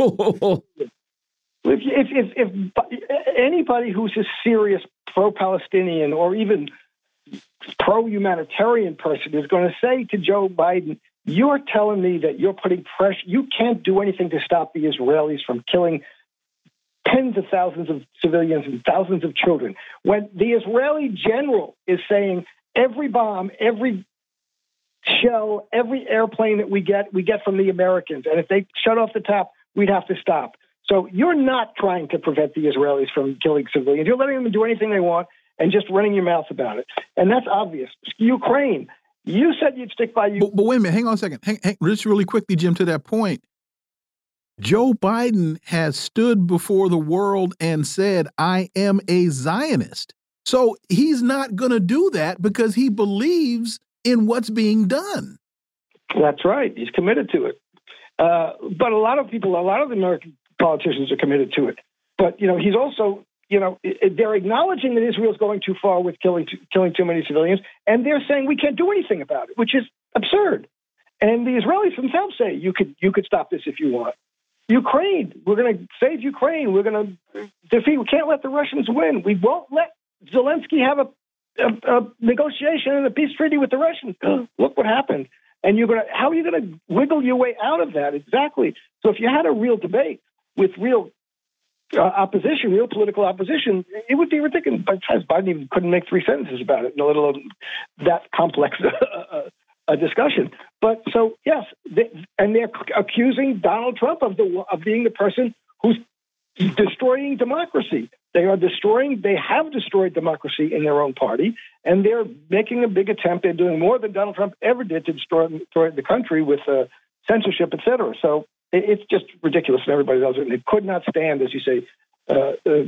[SPEAKER 10] if, if, if anybody who's a serious pro-Palestinian or even pro-humanitarian person is going to say to Joe Biden, "You're telling me that you're putting pressure. You can't do anything to stop the Israelis from killing." Tens of thousands of civilians and thousands of children. When the Israeli general is saying every bomb, every shell every airplane that we get, we get from the Americans. And if they shut off the tap, we'd have to stop. So you're not trying to prevent the Israelis from killing civilians. You're letting them do anything they want and just running your mouth about it. And that's obvious. Ukraine, you said you'd stick by you.
[SPEAKER 1] But, but wait a minute, hang on a second. Hang, hang, just really quickly, Jim, to that point. Joe Biden has stood before the world and said, I am a Zionist. So he's not going to do that because he believes in what's being done.
[SPEAKER 10] That's right. He's committed to it. Uh, but a lot of people, a lot of the American politicians are committed to it. But you know, he's also, you know, they're acknowledging that Israel's going too far with killing killing too many civilians, and they're saying we can't do anything about it, which is absurd. And the Israelis themselves say you could you could stop this if you want. Ukraine, we're going to save Ukraine. We're going to defeat. We can't let the Russians win. We won't let Zelensky have a a, a negotiation and a peace treaty with the Russians. [gasps] Look what happened. And you're going to, how are you going to wiggle your way out of that? Exactly. So if you had a real debate with real uh, opposition, real political opposition, it would be ridiculous. But Biden even couldn't make three sentences about it, let alone that complex [laughs] a discussion. But so yes, they, and they're accusing Donald Trump of the of being the person who's destroying democracy. They are destroying, they have destroyed democracy in their own party, and they're making a big attempt. They're doing more than Donald Trump ever did to destroy, destroy the country with uh, censorship, et cetera. So it, it's just ridiculous, and everybody knows it. And it could not stand, as you say, uh, uh,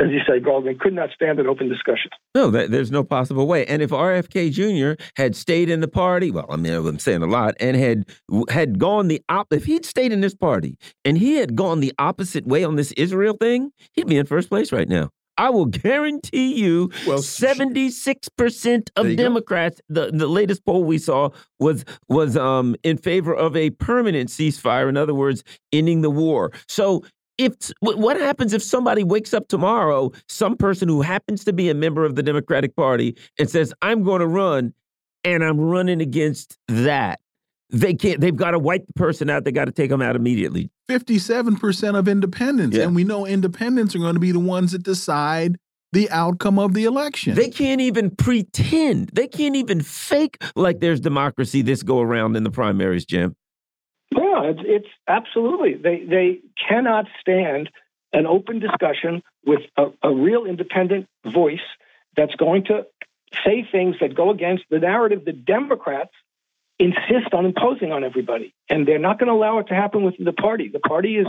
[SPEAKER 10] as you say, Garland could not stand an open discussion.
[SPEAKER 3] No, there's no possible way. And if RFK Jr. had stayed in the party, well, I mean, I'm saying a lot, and had had gone the op, if he'd stayed in this party and he had gone the opposite way on this Israel thing, he'd be in first place right now. I will guarantee you, well, seventy-six percent of Democrats. The the latest poll we saw was was um in favor of a permanent ceasefire. In other words, ending the war. So if what happens if somebody wakes up tomorrow, some person who happens to be a member of the Democratic Party and says, "I'm going to run," and I'm running against that. they can't. They've got to wipe the person out. They got to take them out immediately.
[SPEAKER 1] Fifty-seven percent of independents, yeah. and we know independents are going to be the ones that decide the outcome of the election.
[SPEAKER 3] They can't even pretend. They can't even fake like there's democracy this go around in the primaries, Jim.
[SPEAKER 10] It's, it's absolutely. They they cannot stand an open discussion with a, a real independent voice that's going to say things that go against the narrative the Democrats insist on imposing on everybody, and they're not going to allow it to happen within the party. The party is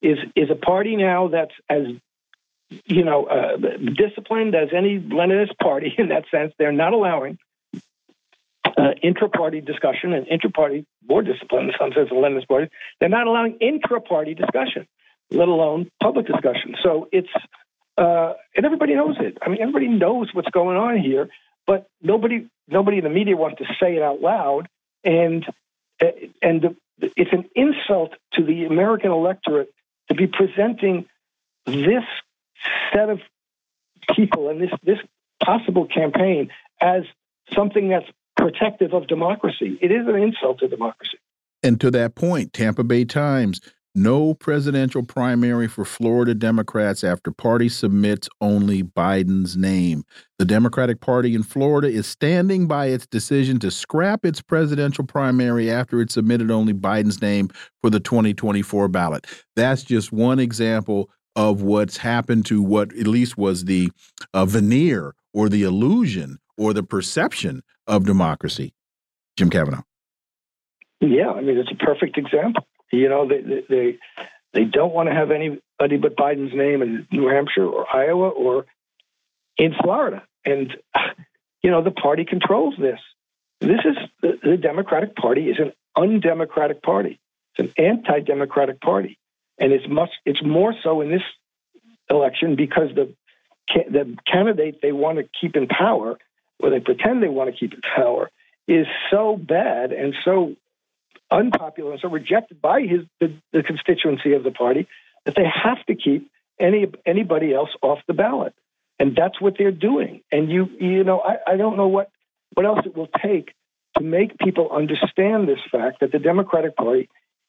[SPEAKER 10] is is a party now that's as you know uh, disciplined as any Leninist party [laughs] in that sense. They're not allowing uh, intra-party discussion and intra-party board discipline in [laughs] some sense of Leninist party. They're not allowing intra-party discussion, let alone public discussion. So it's uh, and everybody knows it. I mean, everybody knows what's going on here, but nobody nobody in the media wants to say it out loud and and the, it's an insult to the American electorate to be presenting this set of people and this this possible campaign as something that's protective of democracy. It is an insult to democracy.
[SPEAKER 1] And to that point, Tampa Bay Times no presidential primary for Florida Democrats after party submits only Biden's name. The Democratic Party in Florida is standing by its decision to scrap its presidential primary after it submitted only Biden's name for the 2024 ballot. That's just one example of what's happened to what at least was the uh, veneer or the illusion or the perception of democracy. Jim Kavanagh.
[SPEAKER 10] Yeah, I mean, it's a perfect example. You know, they they they don't want to have anybody but Biden's name in New Hampshire or Iowa or in Florida, and you know the party controls this. This is the, the Democratic Party is an undemocratic party. It's an anti-democratic party, and it's much it's more so in this election because the the candidate they want to keep in power, or they pretend they want to keep in power, is so bad and so unpopular and so rejected by his the, the constituency of the party that they have to keep any anybody else off the ballot, and that's what they're doing. And you you know I, I don't know what what else it will take to make people understand this fact that the Democratic Party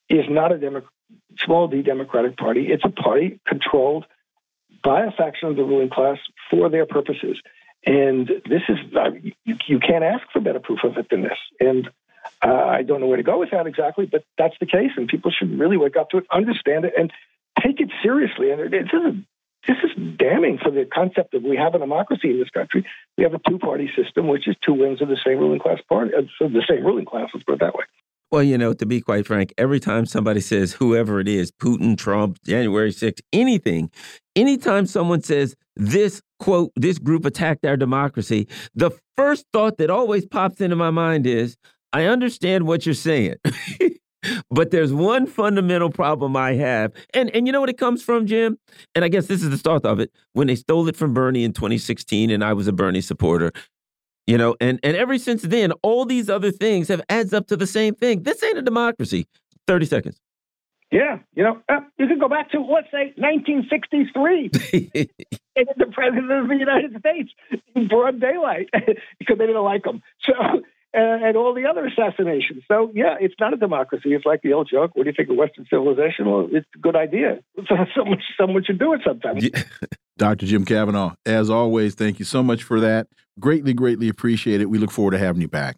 [SPEAKER 10] is not a Demo- small d Democratic Party. It's a party controlled by a faction of the ruling class for their purposes. And this is, you, you can't ask for better proof of it than this. And uh, I don't know where to go with that exactly, but that's the case, and people should really wake up to it, understand it, and take it seriously. And is this is damning for the concept that we have a democracy in this country. We have a two-party system, which is two wings of the same ruling class party, uh, the same ruling class. Let's put it that way.
[SPEAKER 3] Well, you know, to be quite frank, every time somebody says whoever it is, Putin, Trump, January 6th, anything, anytime someone says this quote, this group attacked our democracy, the first thought that always pops into my mind is, I understand what you're saying. [laughs] but there's one fundamental problem I have. And and you know what it comes from, Jim? And I guess this is the start of it. When they stole it from Bernie in 2016 and I was a Bernie supporter, you know, and and ever since then all these other things have adds up to the same thing. This ain't a democracy. 30 seconds.
[SPEAKER 10] Yeah, you know, uh, you can go back to let's say 1963, [laughs] and the president of the United States in broad daylight [laughs] because they didn't like him. So [laughs] and all the other assassinations. So, yeah, it's not a democracy. It's like the old joke. What do you think of Western civilization? Well, it's a good idea. someone, someone should do it sometime. Yeah.
[SPEAKER 1] Dr. Jim Kavanagh, as always, thank you so much for that. Greatly, greatly appreciate it. We look forward to having you back.